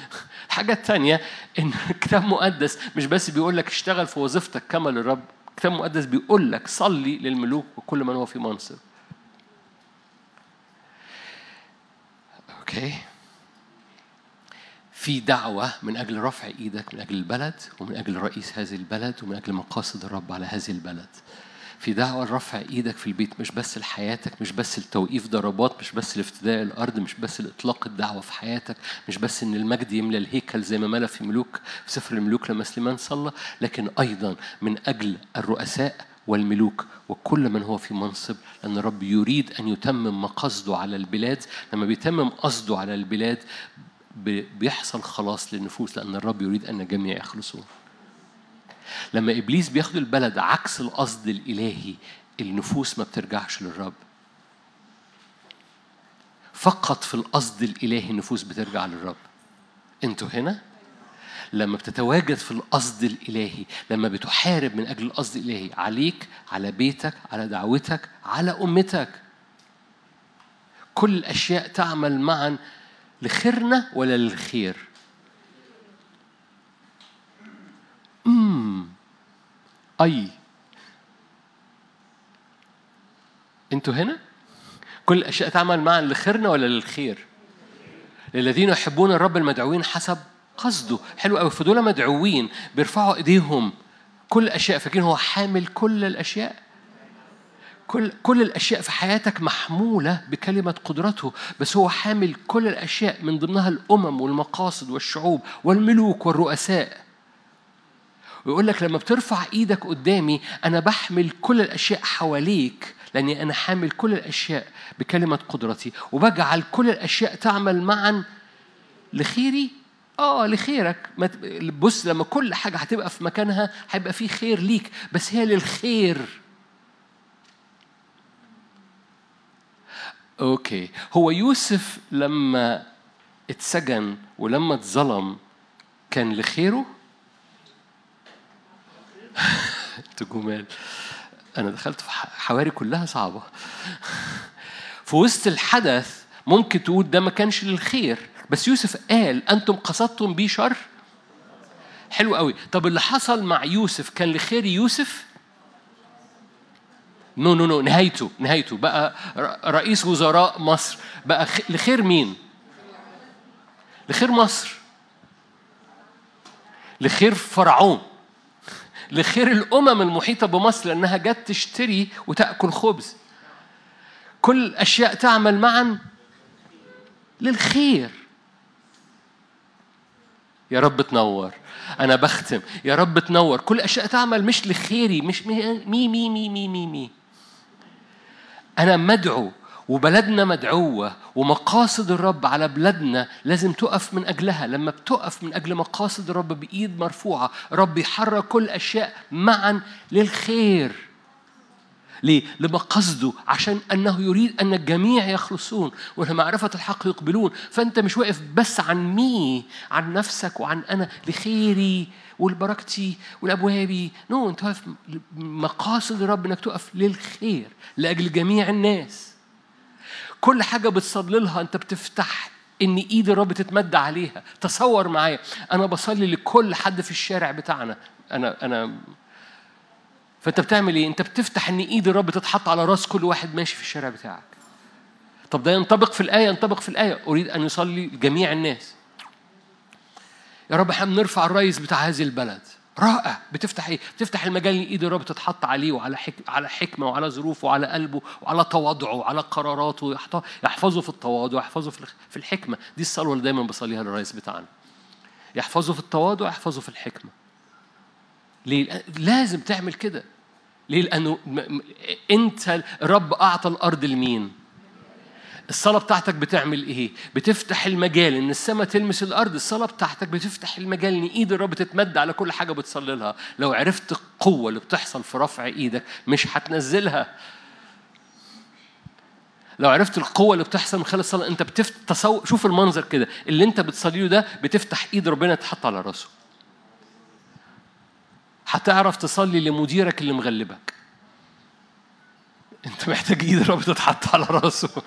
الحاجة التانية إن الكتاب المقدس مش بس بيقول لك اشتغل في وظيفتك كما للرب الكتاب المقدس بيقول لك صلي للملوك وكل من هو في منصب. أوكي؟ في دعوة من أجل رفع إيدك من أجل البلد ومن أجل رئيس هذه البلد ومن أجل مقاصد الرب على هذه البلد. في دعوة لرفع إيدك في البيت مش بس لحياتك مش بس لتوقيف ضربات مش بس لافتداء الأرض مش بس لإطلاق الدعوة في حياتك مش بس إن المجد يملى الهيكل زي ما ملى في ملوك في سفر الملوك لما سليمان صلى لكن أيضا من أجل الرؤساء والملوك وكل من هو في منصب لأن الرب يريد أن يتمم مقاصده على البلاد. لما بيتمم قصده على البلاد بيحصل خلاص للنفوس لأن الرب يريد أن الجميع يخلصون لما إبليس بياخد البلد عكس القصد الإلهي النفوس ما بترجعش للرب. فقط في القصد الإلهي النفوس بترجع للرب. أنتوا هنا؟ لما بتتواجد في القصد الإلهي لما بتحارب من أجل القصد الإلهي عليك على بيتك على دعوتك على أمتك. كل الأشياء تعمل معا لخيرنا ولا للخير؟ امم أي. أنتوا هنا؟ كل الأشياء تعمل معا لخيرنا ولا للخير؟ للذين يحبون الرب المدعوين حسب قصده. حلو قوي فدول مدعوين بيرفعوا إيديهم. كل الأشياء. فاكرين هو حامل كل الأشياء؟ كل كل الأشياء في حياتك محمولة بكلمة قدرته بس هو حامل كل الأشياء من ضمنها الأمم والمقاصد والشعوب والملوك والرؤساء. ويقول لك لما بترفع إيدك قدامي أنا بحمل كل الأشياء حواليك لأني أنا حامل كل الأشياء بكلمة قدرتي وبجعل كل الأشياء تعمل معا لخيري؟ آه لخيرك. بص لما كل حاجة هتبقى في مكانها هيبقى في خير ليك بس هي للخير. أوكي. هو يوسف لما اتسجن ولما اتظلم كان لخيره؟ أنتوا جمال. أنا دخلت في حواري كلها صعبة. في وسط الحدث ممكن تقول ده ما كانش للخير بس يوسف قال أنتم قصدتم بي شر؟ حلو قوي. طب اللي حصل مع يوسف كان لخير يوسف؟ no no no نهايته نهايته. بقى رئيس وزراء مصر. بقى لخير مين؟ لخير مصر. لخير فرعون. لخير الأمم المحيطة بمصر لأنها جت تشتري وتأكل خبز. كل الأشياء تعمل معا للخير. يا رب تنور. أنا بختم. يا رب تنور. كل أشياء تعمل مش لخيري مش me me me me me, me, me. أنا مدعو وبلدنا مدعوة ومقاصد الرب على بلادنا لازم تقف من أجلها. لما بتقف من أجل مقاصد الرب بإيد مرفوعة رب يحرك كل أشياء معا للخير. ليه؟ لمقصده عشان أنه يريد أن الجميع يخلصون ولمعرفة الحق يقبلون. فأنت مش واقف بس عن مي عن نفسك وعن أنا لخيري ولبركتي ولأبوابي. نو أنت واقف مقاصد الرب أنك تقف للخير لأجل جميع الناس. كل حاجة بتصلي أنت بتفتح إن إيد الرب تتمد عليها تصور معايا. أنا بصلي لكل حد في الشارع بتاعنا. أنا أنا فأنت بتعمل إيه؟ أنت بتفتح إن إيد الرب تتحط على رأس كل واحد ماشي في الشارع بتاعك. طب ده ينطبق في الآية ينطبق في الآية. أريد أن يصلي جميع الناس. يا رب إحنا بنرفع الرئيس بتاع هذه البلد. رائع. بتفتح إيه؟ بتفتح المجال إن إيد الرب تتحط عليه وعلى حك... على حكمة وعلى ظروفه وعلى قلبه وعلى تواضعه وعلى قراراته. يحفظه في التواضع يحفظه في الحكمة. دي الصلوه اللي دايما بصليها للرئيس بتاعنا. يحفظه في التواضع يحفظه في الحكمة. ليه؟ لازم تعمل كده. ليه؟ لأنه أنت الرب أعطى الأرض لمين؟ الصلاة بتاعتك بتعمل إيه؟ بتفتح المجال إن السماء تلمس الأرض، الصلاة بتاعتك بتفتح المجال إن إيد الرب تتمد على كل حاجة بتصلي لها، لو عرفت القوة اللي بتحصل في رفع إيدك مش هتنزلها. لو عرفت القوة اللي بتحصل من خلال الصلاة أنت تصور شوف المنظر كده، اللي أنت بتصليه ده بتفتح إيد ربنا تحط على راسه. هتعرف تصلي لمديرك اللي مغلبك. انت محتاج ايد الرب تتحط على راسه.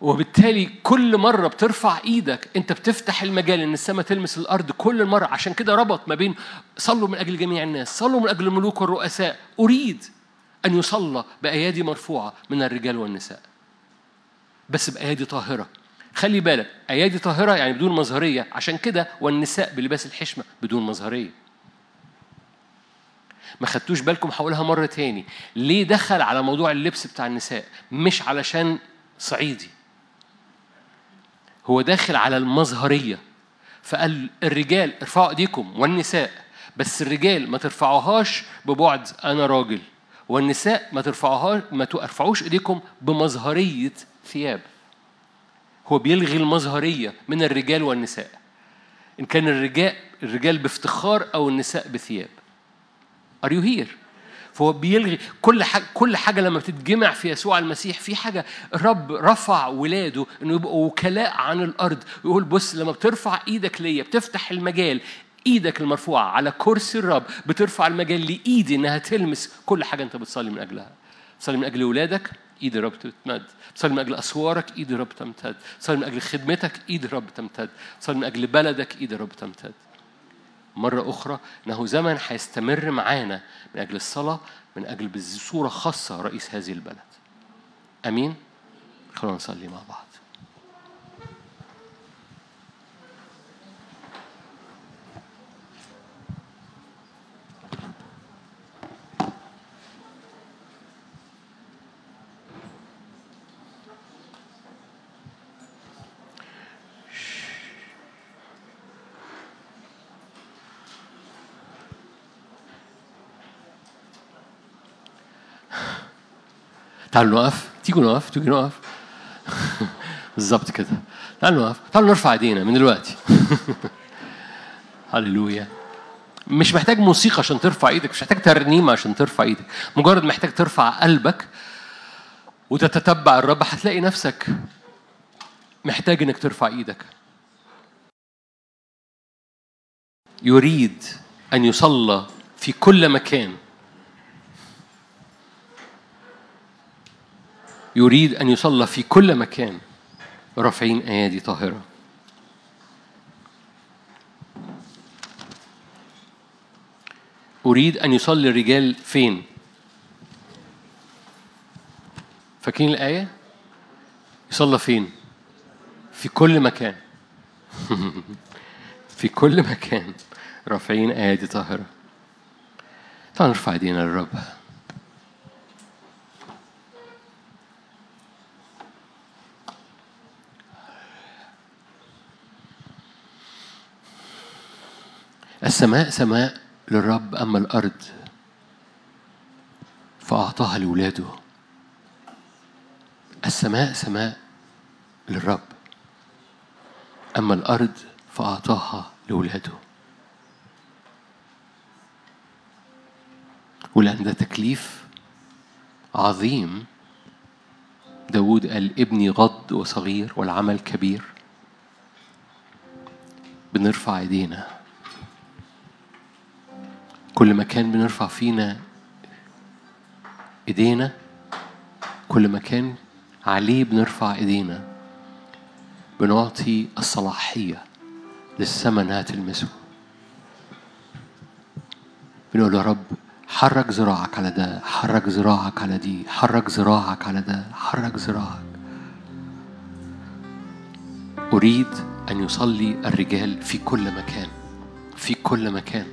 وبالتالي كل مرة بترفع إيدك انت بتفتح المجال ان السماء تلمس الأرض كل مرة. عشان كده ربط ما بين صلوا من أجل جميع الناس صلوا من أجل الملوك والرؤساء. اريد ان يصلى بأيادي مرفوعة من الرجال والنساء. بس بأيادي طاهرة. خلي بالك أيادي طاهرة يعني بدون مظهرية. عشان كده والنساء بلباس الحشمة بدون مظهرية. ما خدتوش بالكم؟ هقولها مرة تاني. ليه دخل على موضوع اللبس بتاع النساء؟ مش علشان صعيدي. هو داخل على المظهرية. فقال الرجال ارفعوا ايديكم والنساء. بس الرجال ما ترفعوهاش ببعد أنا راجل. والنساء ما ترفعوهاش ما ترفعوش ايديكم بمظهرية ثياب. هو بيلغي المظهرية من الرجال والنساء إن كان الرجال الرجال بافتخار أو النساء بثياب Are you here؟ فهو بيلغي كل حاجة كل حاجة لما بتتجمع في يسوع المسيح في حاجة الرب رفع ولاده إنه يبقوا وكلاء عن الأرض ويقول بص لما بترفع إيدك ليا بتفتح المجال إيدك المرفوعة على كرسي الرب بترفع المجال لإيدي إنها تلمس كل حاجة أنت بتصلي من أجلها. تصلي من أجل أولادك إيد الرب تمتد. تصلي من أجل أسوارك إيد الرب تمتد. تصلي من أجل خدمتك إيد الرب تمتد. تصلي من أجل بلدك إيد الرب تمتد. مرة أخرى إنه زمن هيستمر معانا من أجل الصلاة من أجل بصورة خاصة رئيس هذه البلد. أمين؟ خلونا نصلي مع بعض. تعالوا نقف. تيجوا نقف. تيجوا نقف. بالظبط كده. تعالوا نقف. تعالوا نرفع ايدينا من دلوقتي. هللويا. مش محتاج موسيقى عشان ترفع إيدك. مش محتاج ترنيمة عشان ترفع إيدك. مجرد محتاج ترفع قلبك وتتتبع الرب. هتلاقي نفسك محتاج انك ترفع إيدك. يريد أن يصلى في كل مكان. يريد أن يصلى في كل مكان رافعين أيادي طاهرة أريد أن يصلي الرجال فين؟ فاكرين الآية؟ يصلى فين؟ في كل مكان في كل مكان رافعين أيادي طاهرة تعالوا نرفع ايدينا للرب السماء سماء للرب أما الأرض فأعطاها لولاده. السماء سماء للرب أما الأرض فأعطاها لولاده. ولأن ده تكليف عظيم داود قال ابني غض وصغير والعمل كبير. بنرفع ايدينا. كل مكان بنرفع فينا ايدينا كل مكان عليه بنرفع ايدينا بنعطي الصلاحية للسماء إنها تلمسه. بنقول يا رب حرك ذراعك على ده حرك ذراعك على دي حرك ذراعك على ده حرك ذراعك. أريد أن يصلي الرجال في كل مكان في كل مكان.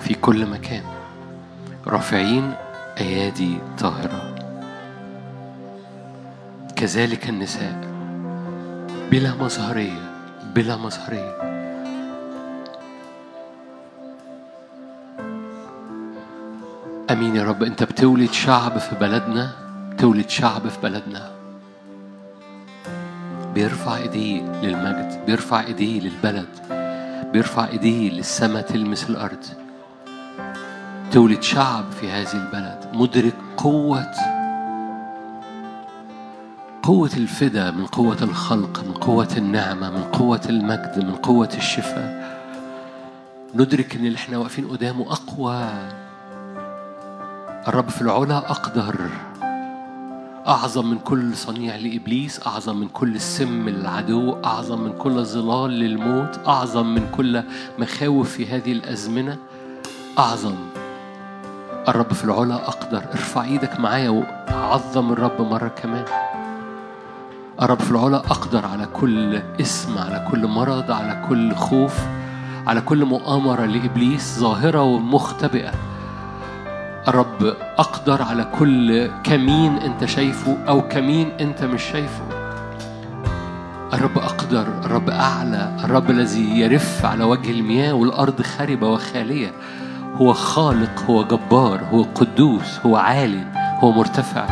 في كل مكان. رافعين أيادي طاهرة. كذلك النساء. بلا مظهرية بلا مظهرية. أمين يا رب أنت بتولد شعب في بلدنا تولد شعب في بلدنا. بيرفع ايديه للمجد بيرفع ايديه للبلد بيرفع ايديه للسماء تلمس الأرض. تولد شعب في هذه البلد مدرك قوة قوة الفدا من قوة الخلق من قوة النعمة من قوة المجد من قوة الشفاء. ندرك إن اللي إحنا واقفين قدامه أقوى. الرب في العلا أقدر. أعظم من كل صنيع لإبليس أعظم من كل سم للعدو أعظم من كل ظلال للموت أعظم من كل مخاوف في هذه الأزمنة. أعظم. الرب في العلا أقدر. ارفع إيدك معايا وعظم الرب مرة كمان. الرب في العلا أقدر على كل اسم على كل مرض على كل خوف على كل مؤامرة لإبليس ظاهرة ومختبئة. الرب أقدر على كل كمين أنت شايفه أو كمين أنت مش شايفه. الرب أقدر الرب أعلى الرب الذي يرف على وجه المياه والأرض خاربة وخالية. هو خالق هو جبار هو قدوس هو عال هو مرتفع.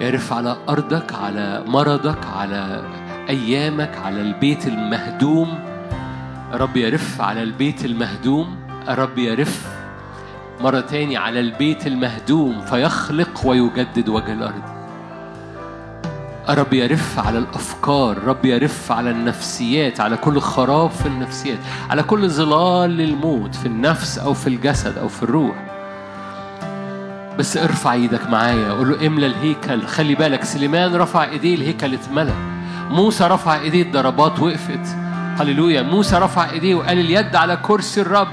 يرف على أرضك على مرضك على أيامك على البيت المهدوم. الرب يرف على البيت المهدوم. الرب يرف مرة تاني على البيت المهدوم. فيخلق ويجدد وجه الأرض. رب يرف على الأفكار رب يرف على النفسيات على كل خراب في النفسيات على كل ظلال للموت في النفس أو في الجسد أو في الروح. بس ارفع إيدك معايا قول له املى الهيكل. خلي بالك سليمان رفع ايديه الهيكل اتملى موسى رفع ايديه الضربات وقفت. هللويا. موسى رفع ايديه وقال اليد على كرسي الرب.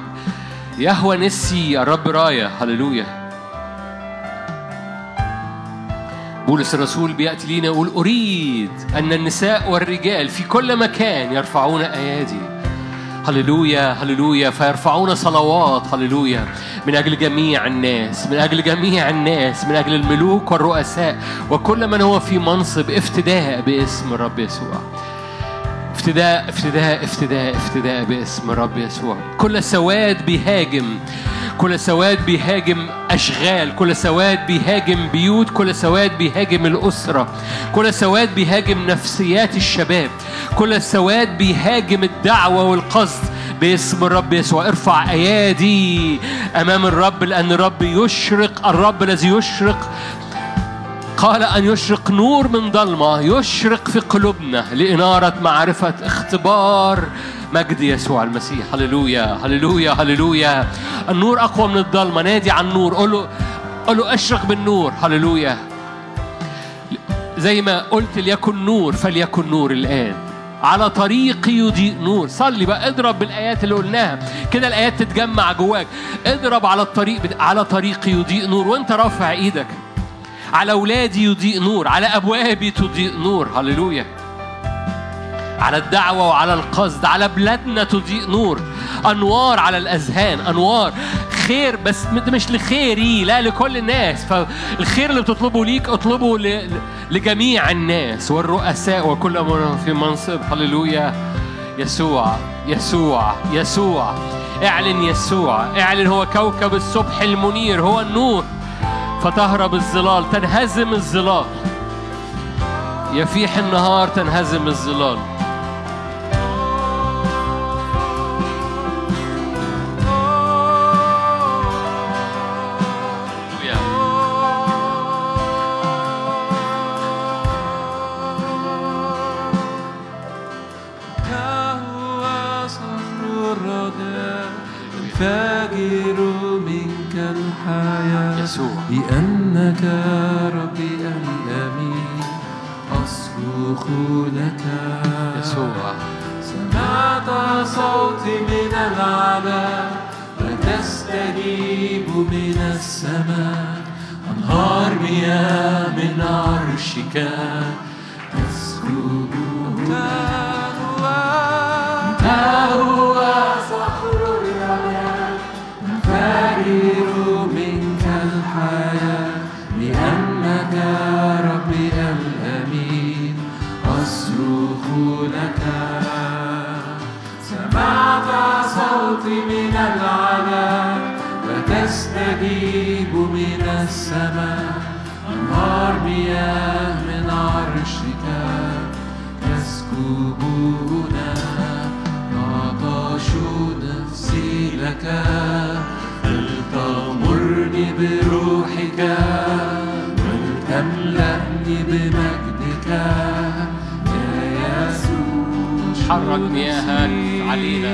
يهوى نسي الرب راية. هللويا. بولس الرسول بيأتي لينا يقول أريد أن النساء والرجال في كل مكان يرفعون أيادي. هللويا هللويا. فيرفعون صلوات هللويا. من أجل جميع الناس من أجل جميع الناس من أجل الملوك والرؤساء. وكل من هو في منصب افتداء باسم الرب يسوع. افتداء افتداء افتداء افتداء باسم الرب يسوع. كل سواد بيهاجم كل سواد بيهاجم أشغال كل سواد بيهاجم بيوت كل سواد بيهاجم الأسرة كل سواد بيهاجم نفسيات الشباب كل سواد بيهاجم الدعوة والقصد باسم الرب يسوع. ارفع أيادي أمام الرب لأن الرب يشرق الرب الذي يشرق قال أن يشرق نور من ضلمة يشرق في قلوبنا لإنارة معرفة اختبار مجد يسوع المسيح. هللويا هللويا هللويا. النور أقوى من الضلمة نادي عن النور. قول له قول له أشرق بالنور. هللويا. زي ما قلت ليكن نور فليكن نور الآن. على طريقي يضيء نور. صلي بقى اضرب بالآيات اللي قلناها. كده الآيات تتجمع جواك. اضرب على الطريق على طريقي يضيء نور. وانت رافع إيدك. على أولادي يضيء نور على أبوابي تضيء نور. هللويا. على الدعوة وعلى القصد على بلادنا تضيء نور. أنوار على الأذهان أنوار. خير بس مش لخيري لا لكل الناس. فالخير اللي بتطلبه ليك اطلبه لجميع الناس. والرؤساء وكل من في منصب. هللويا. يسوع يسوع يسوع. اعلن يسوع. اعلن هو كوكب الصبح المنير هو النور. فتهرب الظلال تنهزم الظلال يفيح النهار تنهزم الظلال لأنك ربي الأمين أصرخ لك. يسوع. سمعت صوتي من العلا وتستجيب من السماء. أنهار مياه من عرشك تسكب هو صخر الرياح؟ الفارر العلا وتستجيب من السماء أنهار مياه من عرشك تسكب هنا عطش نفسي لك فلتغمرني بروحك ولتملأني بمجدك يا يسوع حرك مياهك علينا.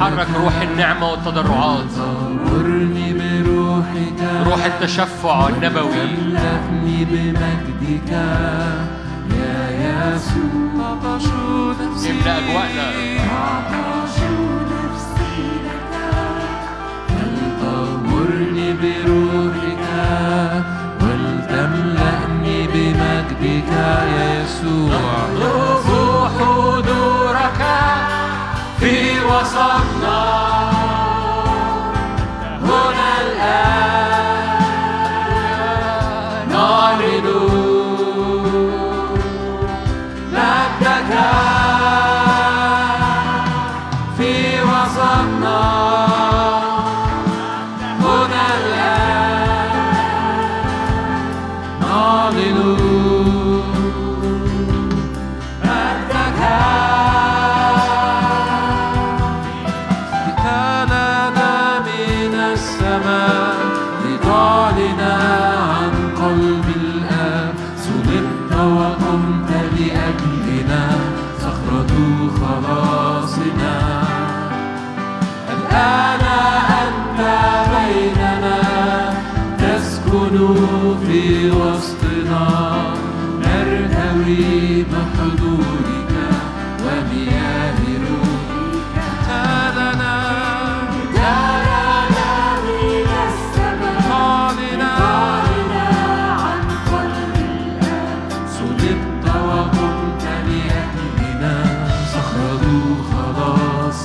حرك روح النعمة والتضرعات. غمرني بروحك روح التشفع النبوي. تملأني بمجدك. يا يسوع املأ أجواءنا. عطش نفسي لك. فلتغمرني بروحك. ولتملأني بمجدك. يا يسوع حضورك في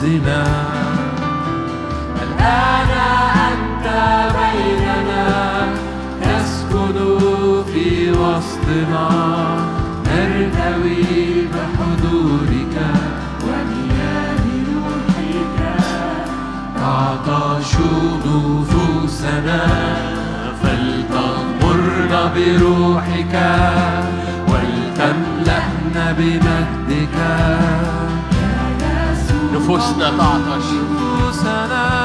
خلاصنا الآن أنت بيننا تسكن في وسطنا. نرتوي بحضورك ومياه روحك. تعطش نفوسنا فلتغمرنا بروحك ولتملأنا بمجدك. نفوسنا تعطش.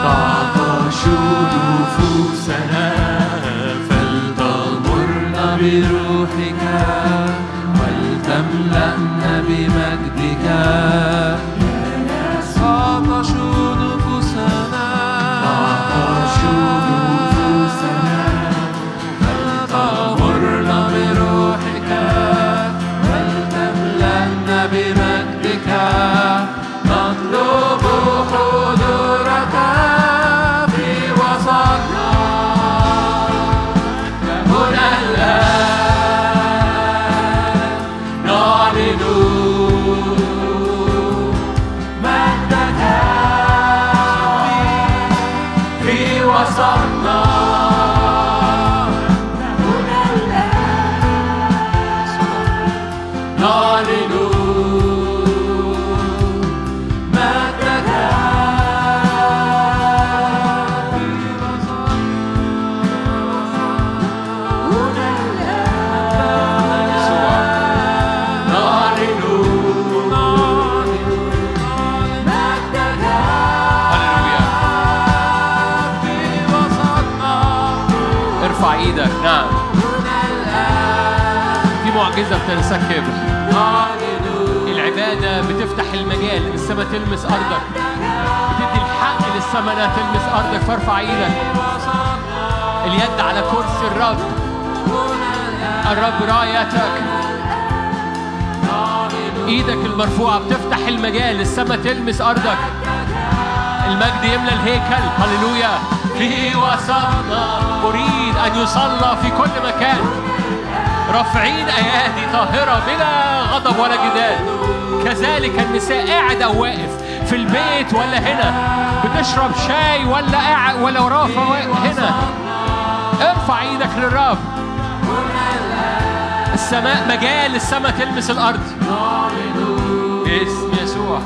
تعطش نفوسنا فلتغمرنا بروحك ولتملأنا بمجدك. نعلن العبادة بتفتح المجال. السماء تلمس أرضك. بتدي الحق للسماء إنها تلمس أرضك. فارفع إيدك. اليد على كرسي الرب. الرب رايتك. إيدك المرفوعة بتفتح المجال. السماء تلمس أرضك. المجد يملى الهيكل. هللويا. في وسطنا أريد أن يصلى في كل مكان. رافعين أيادي طاهرة بلا غضب ولا جدال. كذلك النساء قاعد أو واقف في البيت ولا هنا. بتشرب شاي ولا قاعد ولا رافع هنا. ارفع إيدك للرب. السماء مجال السماء تلمس الأرض. باسم يسوع.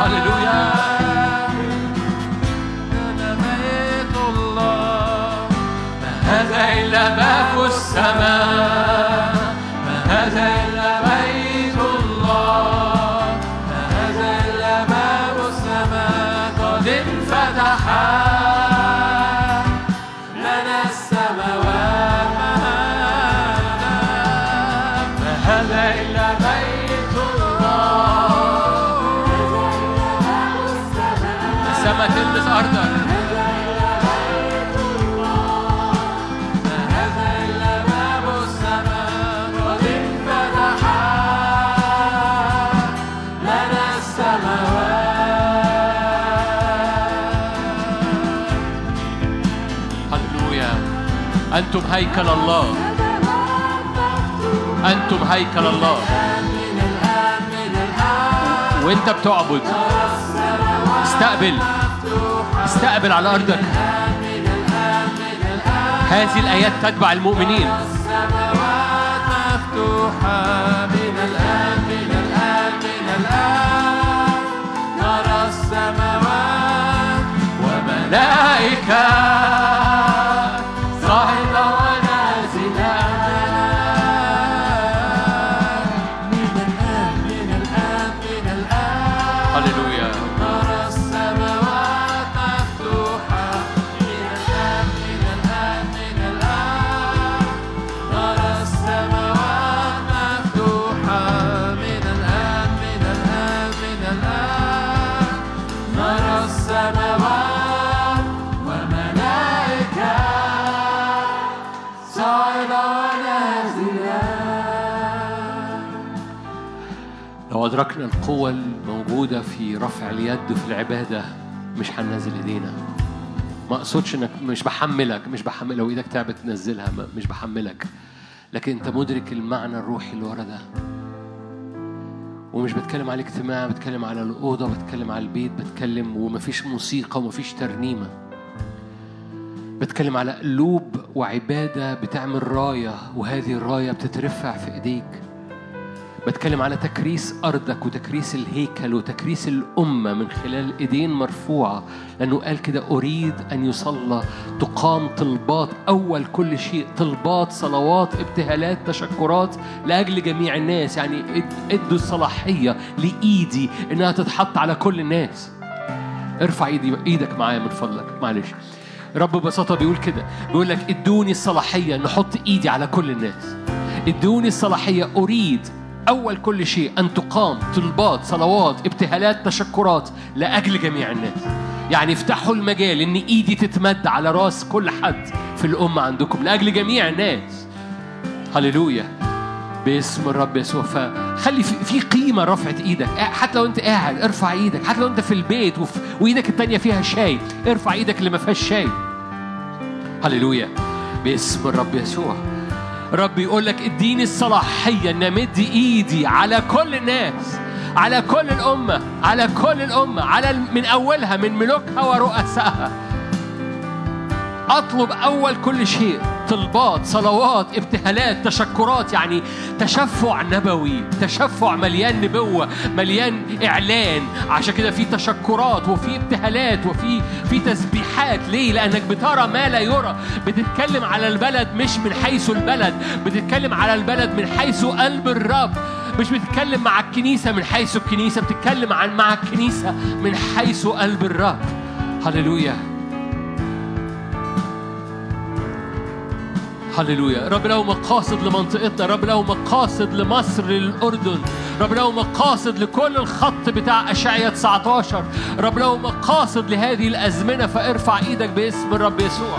هللويا. باب السماء. أنتم هيكل الله. أنتم هيكل الله. وأنت بتعبد. استقبل. استقبل على أرضك. هذه الآيات تتبع المؤمنين. السماوات من الآن من الآن من الآن نرى السماوات أدركنا القوة الموجودة في رفع اليد وفي العبادة مش هننزل إيدينا. ما أقصدش إنك مش بحملك مش بحمل لو إيدك تعبت تنزلها مش بحملك. لكن أنت مدرك المعنى الروحي اللي ورا ده. ومش بتكلم على الاجتماع بتكلم على الأوضة بتكلم على البيت بتكلم ومفيش موسيقى ومفيش ترنيمة. بتكلم على قلوب وعبادة بتعمل راية وهذه الراية بتترفع في إيديك. بتكلم على تكريس أرضك وتكريس الهيكل وتكريس الأمة من خلال إيدين مرفوعة لأنه قال كده أريد أن يصلى. تقام طلبات أول كل شيء طلبات صلوات ابتهالات تشكرات لأجل جميع الناس. يعني إد- إدوا الصلاحية لإيدي إنها تتحط على كل الناس. ارفع ايدي إيدك معايا من فضلك معلش. رب ببساطة بيقول كده بيقول لك إدوني الصلاحية ان أحط إيدي على كل الناس. إدوني الصلاحية أريد أول كل شيء أن تقام طلبات صلوات ابتهالات تشكرات لأجل جميع الناس. يعني افتحوا المجال إن إيدي تتمد على رأس كل حد في الأمة عندكم لأجل جميع الناس. هللويا. باسم الرب يسوع. فخلي في قيمة رفعت إيدك. حتى لو أنت قاعد ارفع إيدك. حتى لو أنت في البيت وإيدك التانية فيها شاي ارفع إيدك اللي ما فيهاش شاي. هللويا. باسم الرب يسوع. رب يقول لك اديني الصلاحيه ان امد إيدي على كل الناس على كل الأمة على كل الأمة على من أولها من ملوكها ورؤسائها أطلب أول كل شيء. طلبات صلوات ابتهالات تشكرات يعني تشفع نبوي تشفع مليان نبوة مليان إعلان. عشان كده في تشكرات وفي ابتهالات وفي في تسبيحات. ليه؟ لأنك بترى ما لا يرى. بتتكلم على البلد مش من حيث البلد. بتتكلم على البلد من حيث قلب الرب. مش بتتكلم مع الكنيسة من حيث الكنيسة. بتتكلم عن مع الكنيسة من حيث قلب الرب. هللويا. هللويا رب له مقاصد لمنطقتنا رب له مقاصد لمصر للأردن رب له مقاصد لكل الخط بتاع أشعية 19 رب له مقاصد لهذه الأزمنة فارفع إيدك باسم الرب يسوع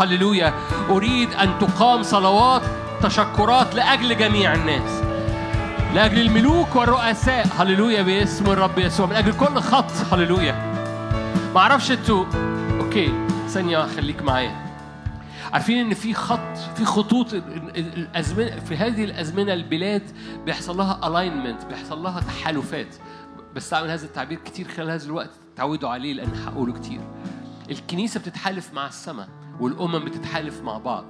هللويا أريد أن تقام صلوات تشكرات لأجل جميع الناس لأجل الملوك والرؤساء هللويا باسم الرب يسوع من أجل كل خط هللويا ما أعرفش أنتوا أوكي ثانية خليك معايا عارفين إن في خط في خطوط ال- ال- الأزمنة في هذه الأزمنة البلاد بيحصل لها alignment بيحصل لها تحالفات. بستعمل هذا التعبير كتير خلال هذا الوقت تعودوا عليه لأن هقوله كتير. الكنيسة بتتحالف مع السماء والأمم بتتحالف مع بعض.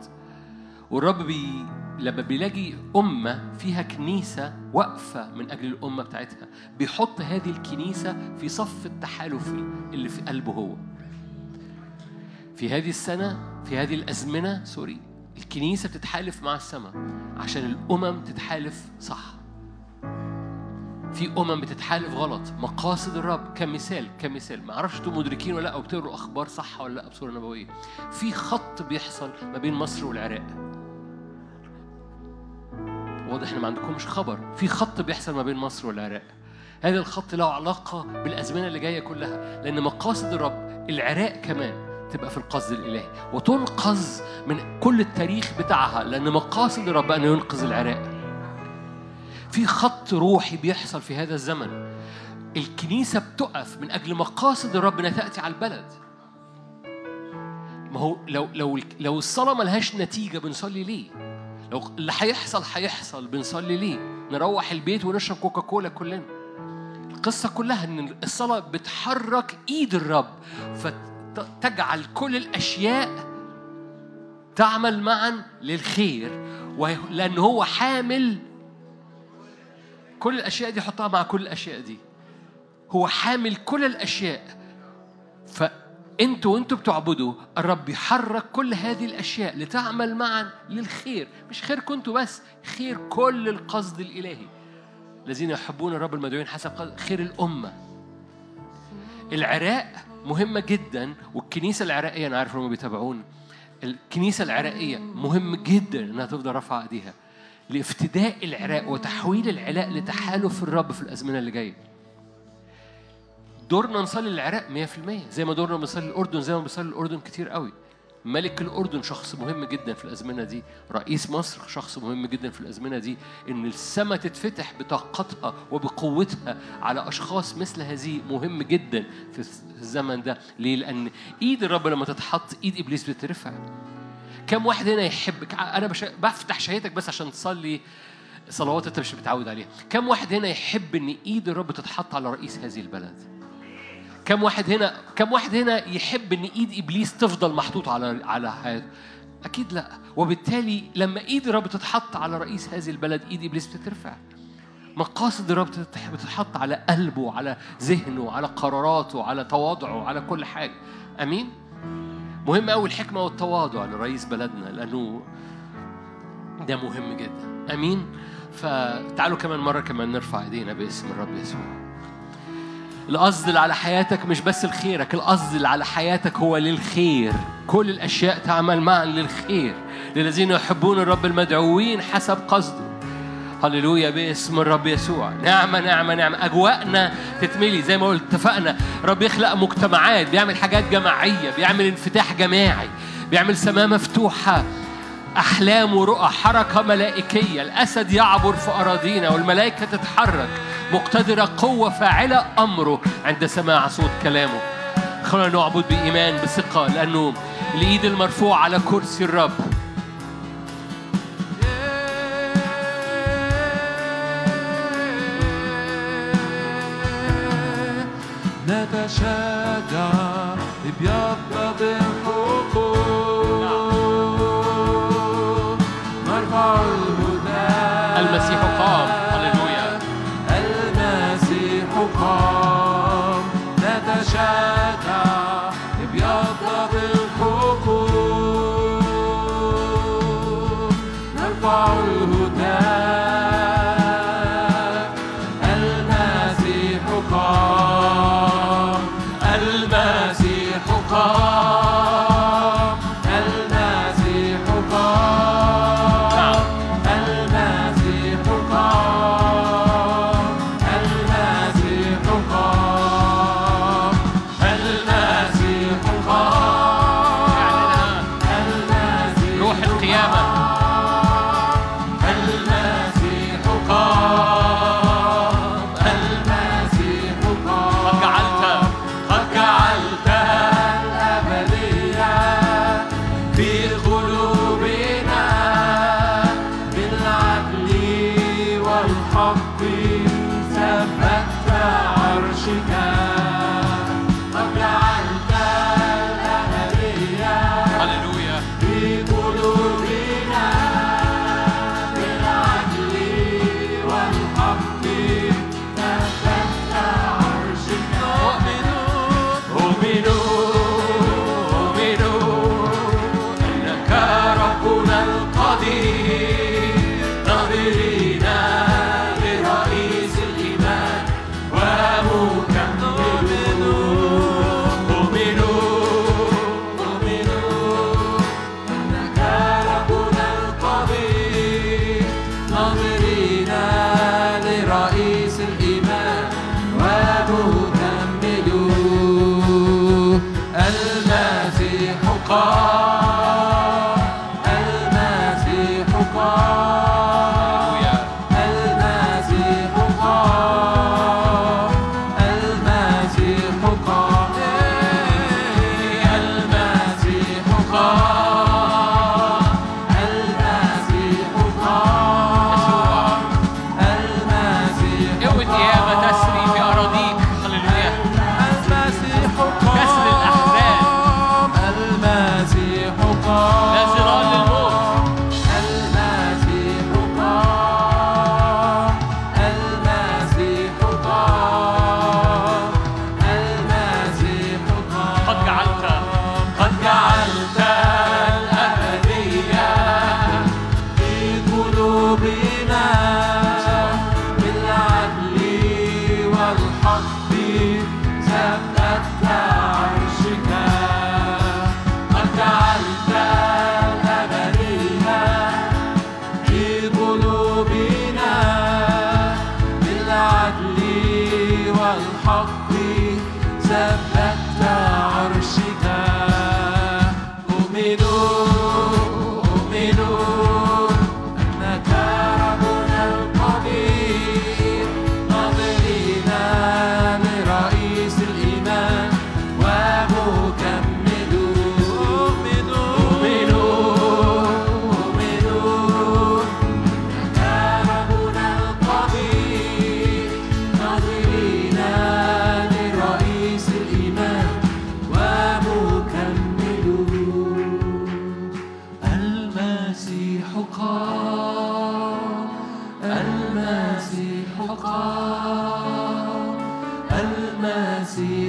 والرب بي لما بيلاقي أمة فيها كنيسة واقفة من أجل الأمة بتاعتها بيحط هذه الكنيسة في صف التحالف اللي في قلبه هو. في هذه السنة في هذه الأزمنة sorry الكنيسة بتتحالف مع السماء عشان الأمم تتحالف صح. في أمم بتتحالف غلط. مقاصد الرب كمثال كمثال. ما أعرفش أنتوا مدركين ولا لا أو بتقروا أخبار صح ولا لا بصورة نبوية. في خط بيحصل ما بين مصر والعراق. واضح إن ما عندكمش خبر. في خط بيحصل ما بين مصر والعراق. هذا الخط له علاقة بالأزمنة اللي جاية كلها لأن مقاصد الرب العراق كمان تبقى في القصد الإلهي وتنقذ من كل التاريخ بتاعها لأن مقاصد الرب أن ينقذ العراق في خط روحي بيحصل في هذا الزمن الكنيسة بتقف من أجل مقاصد الرب أنها تأتي على البلد ما هو لو لو لو الصلاة ملهاش نتيجة بنصلي ليه؟ لو اللي هيحصل هيحصل بنصلي ليه؟ نروح البيت ونشرب كوكاكولا كلنا. القصة كلها إن الصلاة بتحرك إيد الرب فتجعل كل الأشياء تعمل معا للخير لأن هو حامل كل الأشياء دي حطها مع كل الأشياء دي. هو حامل كل الأشياء. فأنتوا وأنتوا بتعبدوا الرب يحرك كل هذه الأشياء لتعمل معا للخير. مش خيركم أنتوا بس خير كل القصد الإلهي. الذين يحبون الرب المدعوين حسب خير الأمة. العراق مهمة جدا والكنيسة العراقية أنا عارف انهم بيتابعون الكنيسة العراقية مهم جدا إنها تفضل رافعة إيديها لإفتداء العراق وتحويل العراق لتحالف الرب في الأزمنة اللي جاية. دورنا نصلي للعراق 100% زي ما دورنا بنصلي للاردن زي ما بنصلي للاردن كتير قوي. ملك الأردن شخص مهم جدا في الأزمنة دي رئيس مصر شخص مهم جدا في الأزمنة دي إن السماء تتفتح بطاقتها وبقوتها على أشخاص مثل هذه مهم جدا في الزمن ده. ليه؟ لأن إيد الرب لما تتحط إيد إبليس بترفع. كم واحد هنا يحبك أنا بش... بفتح شهيتك بس عشان تصلي صلوات أنت مش متعود عليها. كم واحد هنا يحب إن إيد الرب تتحط على رئيس هذه البلد؟ كم واحد هنا كم واحد هنا يحب إن إيد إبليس تفضل محطوطه على على حياته؟ أكيد لا. وبالتالي لما إيد الرب تتحط على رئيس هذه البلد إيد إبليس بتترفع مقاصد الرب تتح- بتتحط على قلبه على ذهنه على قراراته على تواضعه على كل حاجة. أمين؟ مهم قوي الحكمة والتواضع لرئيس بلدنا لأنه ده مهم جدا. أمين؟ فتعالوا كمان مرة كمان نرفع إيدينا باسم الرب يسوع. القصد اللي على حياتك مش بس لخيرك القصد اللي على حياتك هو للخير. كل الأشياء تعمل معا للخير. للذين يحبون الرب المدعوين حسب قصده. هللويا باسم الرب يسوع. نعمة نعمة نعمة. أجواءنا تتملي. زي ما قلت اتفقنا. رب يخلق مجتمعات بيعمل حاجات جماعية بيعمل انفتاح جماعي بيعمل سماء مفتوحة. أحلام ورؤى حركة ملائكية. الأسد يعبر في أراضينا والملائكة تتحرك. مقتدرة قوة فاعلة أمره عند سماع صوت كلامه. خلونا نعبد بإيمان بثقة لأنه الإيد المرفوعة على كرسي الرب. نتشجع بيض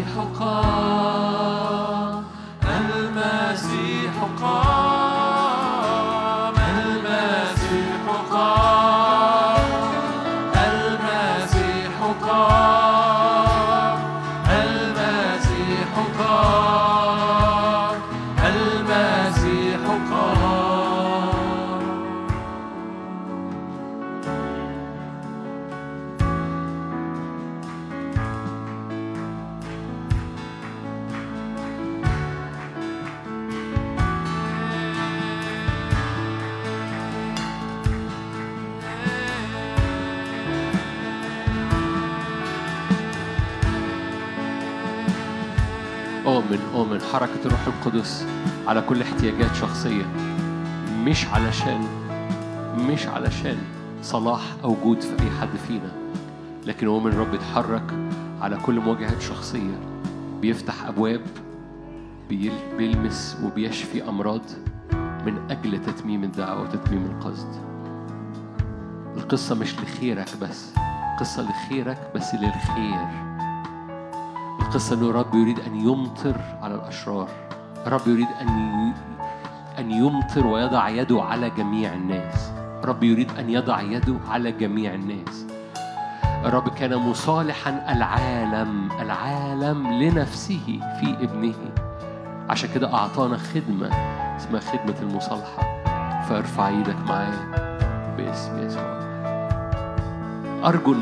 الحقاد نؤمن حركة الروح القدس على كل احتياجات شخصية مش علشان مش علشان صلاح أو جود في أي حد فينا لكن أؤمن رب يتحرك على كل مواجهات شخصية بيفتح أبواب بيلمس وبيشفي أمراض من أجل تتميم الدعوة وتتميم القصد. القصة مش لخيرك بس قصة لخيرك بس للخير. القصة أنه الرب يريد أن يمطر على الأشرار. الرب يريد أن. أن يمطر ويضع يده على جميع الناس. الرب يريد أن يضع يده على جميع الناس. الرب كان مصالحا العالم العالم لنفسه في ابنه. عشان كده أعطانا خدمة اسمها خدمة المصالحة. فارفع إيدك معايا باسم يسوع. أرجو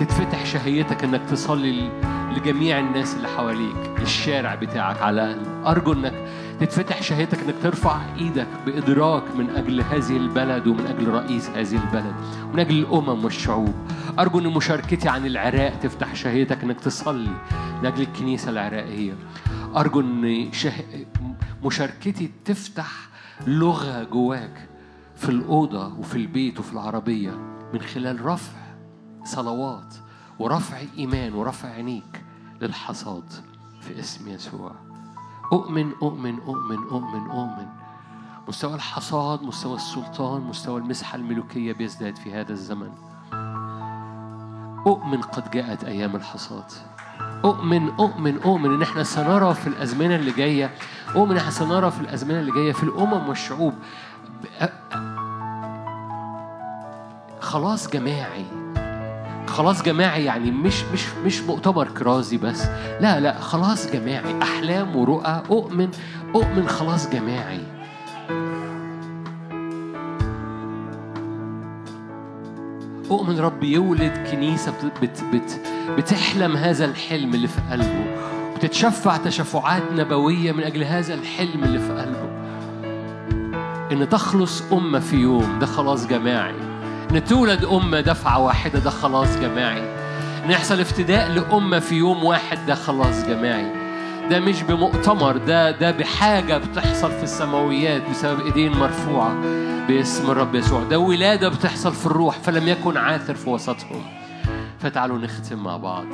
تتفتح شهيتك إنك تصلي لجميع الناس اللي حواليك للشارع بتاعك على الأقل. أرجو إنك تتفتح شهيتك إنك ترفع إيدك بإدراك من أجل هذه البلد ومن أجل رئيس هذه البلد ومن أجل الأمم والشعوب. أرجو إن مشاركتي عن العراق تفتح شهيتك إنك تصلي من أجل الكنيسة العراقية. أرجو إن شه... مشاركتي تفتح لغة جواك في الأوضة وفي البيت وفي العربية من خلال رفع صلوات ورفع إيمان ورفع عينيك. للحصاد في اسم يسوع. أؤمن أؤمن أؤمن أؤمن أؤمن. مستوى الحصاد مستوى السلطان مستوى المسحة الملوكية بيزداد في هذا الزمن. أؤمن قد جاءت أيام الحصاد. أؤمن أؤمن أؤمن إن إحنا سنرى في الأزمنة اللي جاية أؤمن إحنا سنرى في الأزمنة اللي جاية في الأمم والشعوب. خلاص جماعي. خلاص جماعي يعني مش مش مش مؤتمر كرازي بس. لا لا خلاص جماعي. أحلام ورؤى أؤمن أؤمن خلاص جماعي. أؤمن رب يولد كنيسة بت بت بت بتحلم هذا الحلم اللي في قلبه. وتتشفع تشفعات نبوية من أجل هذا الحلم اللي في قلبه. إن تخلص أمة في يوم ده خلاص جماعي. ان تولد أمة دفعة واحدة ده خلاص جماعي. ان يحصل افتداء لأمة في يوم واحد ده خلاص جماعي. ده مش بمؤتمر ده ده بحاجة بتحصل في السماويات بسبب إيدين مرفوعة باسم الرب يسوع. ده ولادة بتحصل في الروح فلم يكن عاثر في وسطهم. فتعالوا نختم مع بعض.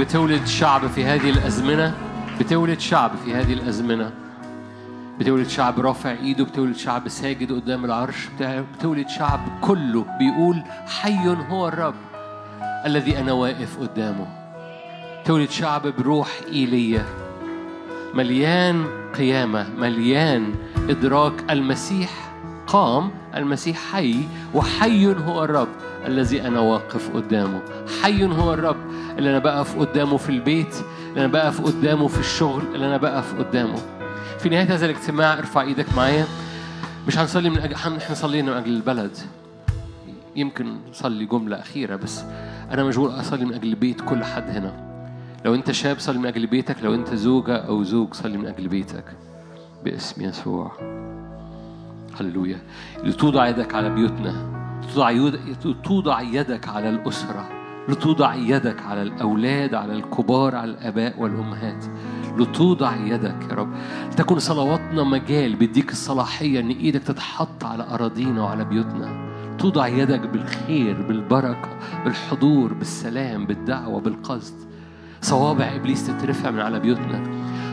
بتولد شعب في هذه الأزمنة بتولد شعب في هذه الأزمنة. بتولد شعب رافع إيده بتولد شعب ساجد قدام العرش بتولد شعب كله بيقول حي هو الرب الذي أنا واقف قدامه. تولد شعب بروح ايليا مليان قيامة مليان إدراك. المسيح قام المسيح حي وحي هو الرب الذي أنا واقف قدامه. حي هو الرب. اللي أنا بقف قدامه في البيت اللي أنا بقف قدامه في الشغل اللي أنا بقف قدامه. في نهاية هذا الاجتماع ارفع إيدك معايا. مش هنصلي من أجل إحنا صلينا من أجل البلد. يمكن نصلي جملة أخيرة بس أنا مشغول أصلي من أجل بيت كل حد هنا. لو أنت شاب صلي من أجل بيتك لو أنت زوجة أو زوج صلي من أجل بيتك. باسم يسوع. هللويا. لتوضع يدك على بيوتنا. توضع توضع يدك على الأسرة. لتوضع يدك على الأولاد على الكبار على الآباء والأمهات. لتوضع يدك يا رب. تكون صلواتنا مجال بيديك الصلاحية إن إيدك تتحط على أراضينا وعلى بيوتنا. توضع يدك بالخير بالبركة بالحضور بالسلام بالدعوة بالقصد. صوابع إبليس تترفع من على بيوتنا.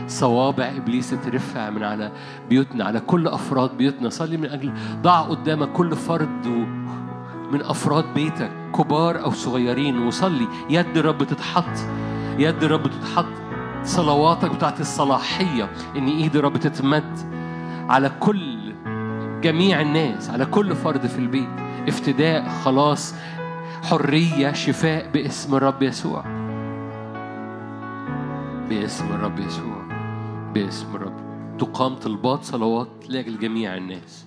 صوابع إبليس تترفع من على بيوتنا على كل أفراد بيوتنا. صلي من أجل ضع قدامك كل فرد و- من أفراد بيتك كبار أو صغيرين وصلي. يد الرب تتحط يد الرب تتحط. صلواتك بتاعت الصلاحية إن إيد الرب تتمد على كل جميع الناس على كل فرد في البيت. افتداء خلاص. حرية شفاء باسم الرب يسوع. باسم الرب يسوع. باسم الرب. تقام طلبات صلوات لاجل جميع الناس.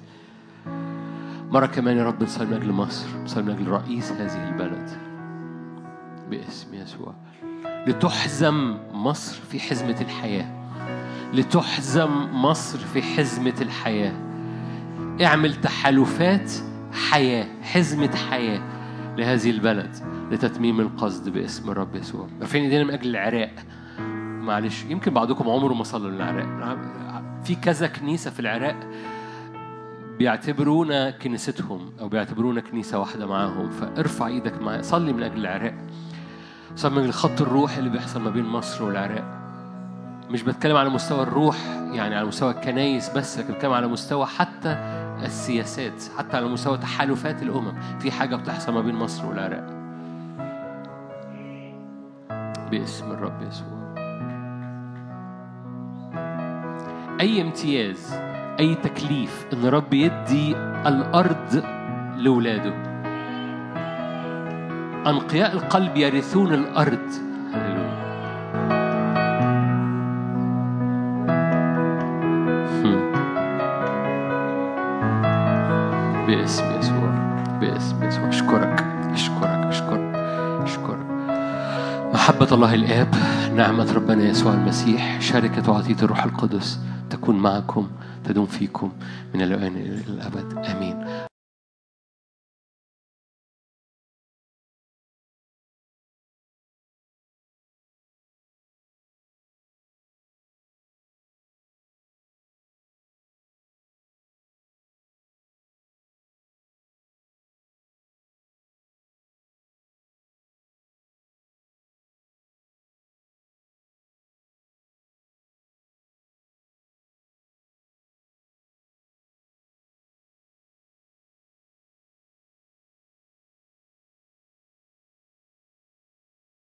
مرة كمان يا رب نصلي من أجل مصر نصلي من أجل رئيس هذه البلد باسم يسوع. لتحزم مصر في حزمة الحياة. لتحزم مصر في حزمة الحياة. اعمل تحالفات حياة حزمة حياة لهذه البلد لتتميم القصد باسم الرب يسوع. رافعين ايدينا من أجل العراق. معلش يمكن بعضكم عمره ما صلى للعراق. في كذا كنيسة في العراق بيعتبرونا كنيستهم أو بيعتبرونا كنيسة واحدة معاهم. فارفع إيدك معايا صلي من أجل العراق. صلي من الخط الروحي اللي بيحصل ما بين مصر والعراق. مش بتكلم على مستوى الروح يعني على مستوى الكنايس بس لكن بتكلم على مستوى حتى السياسات حتى على مستوى تحالفات الأمم. في حاجة بتحصل ما بين مصر والعراق. باسم الرب يسوع. أي امتياز أي تكليف إن الرب يدي الأرض لأولاده. أنقياء القلب يرثون هم. باسم يسوع باسم يسوع. أشكرك أشكرك أشكرك أشكرك. محبة الله الآب نعمة ربنا يسوع المسيح شركة وعطية الروح القدس تكون معكم. تدوم فيكم من الآن إلى الأبد. آمين.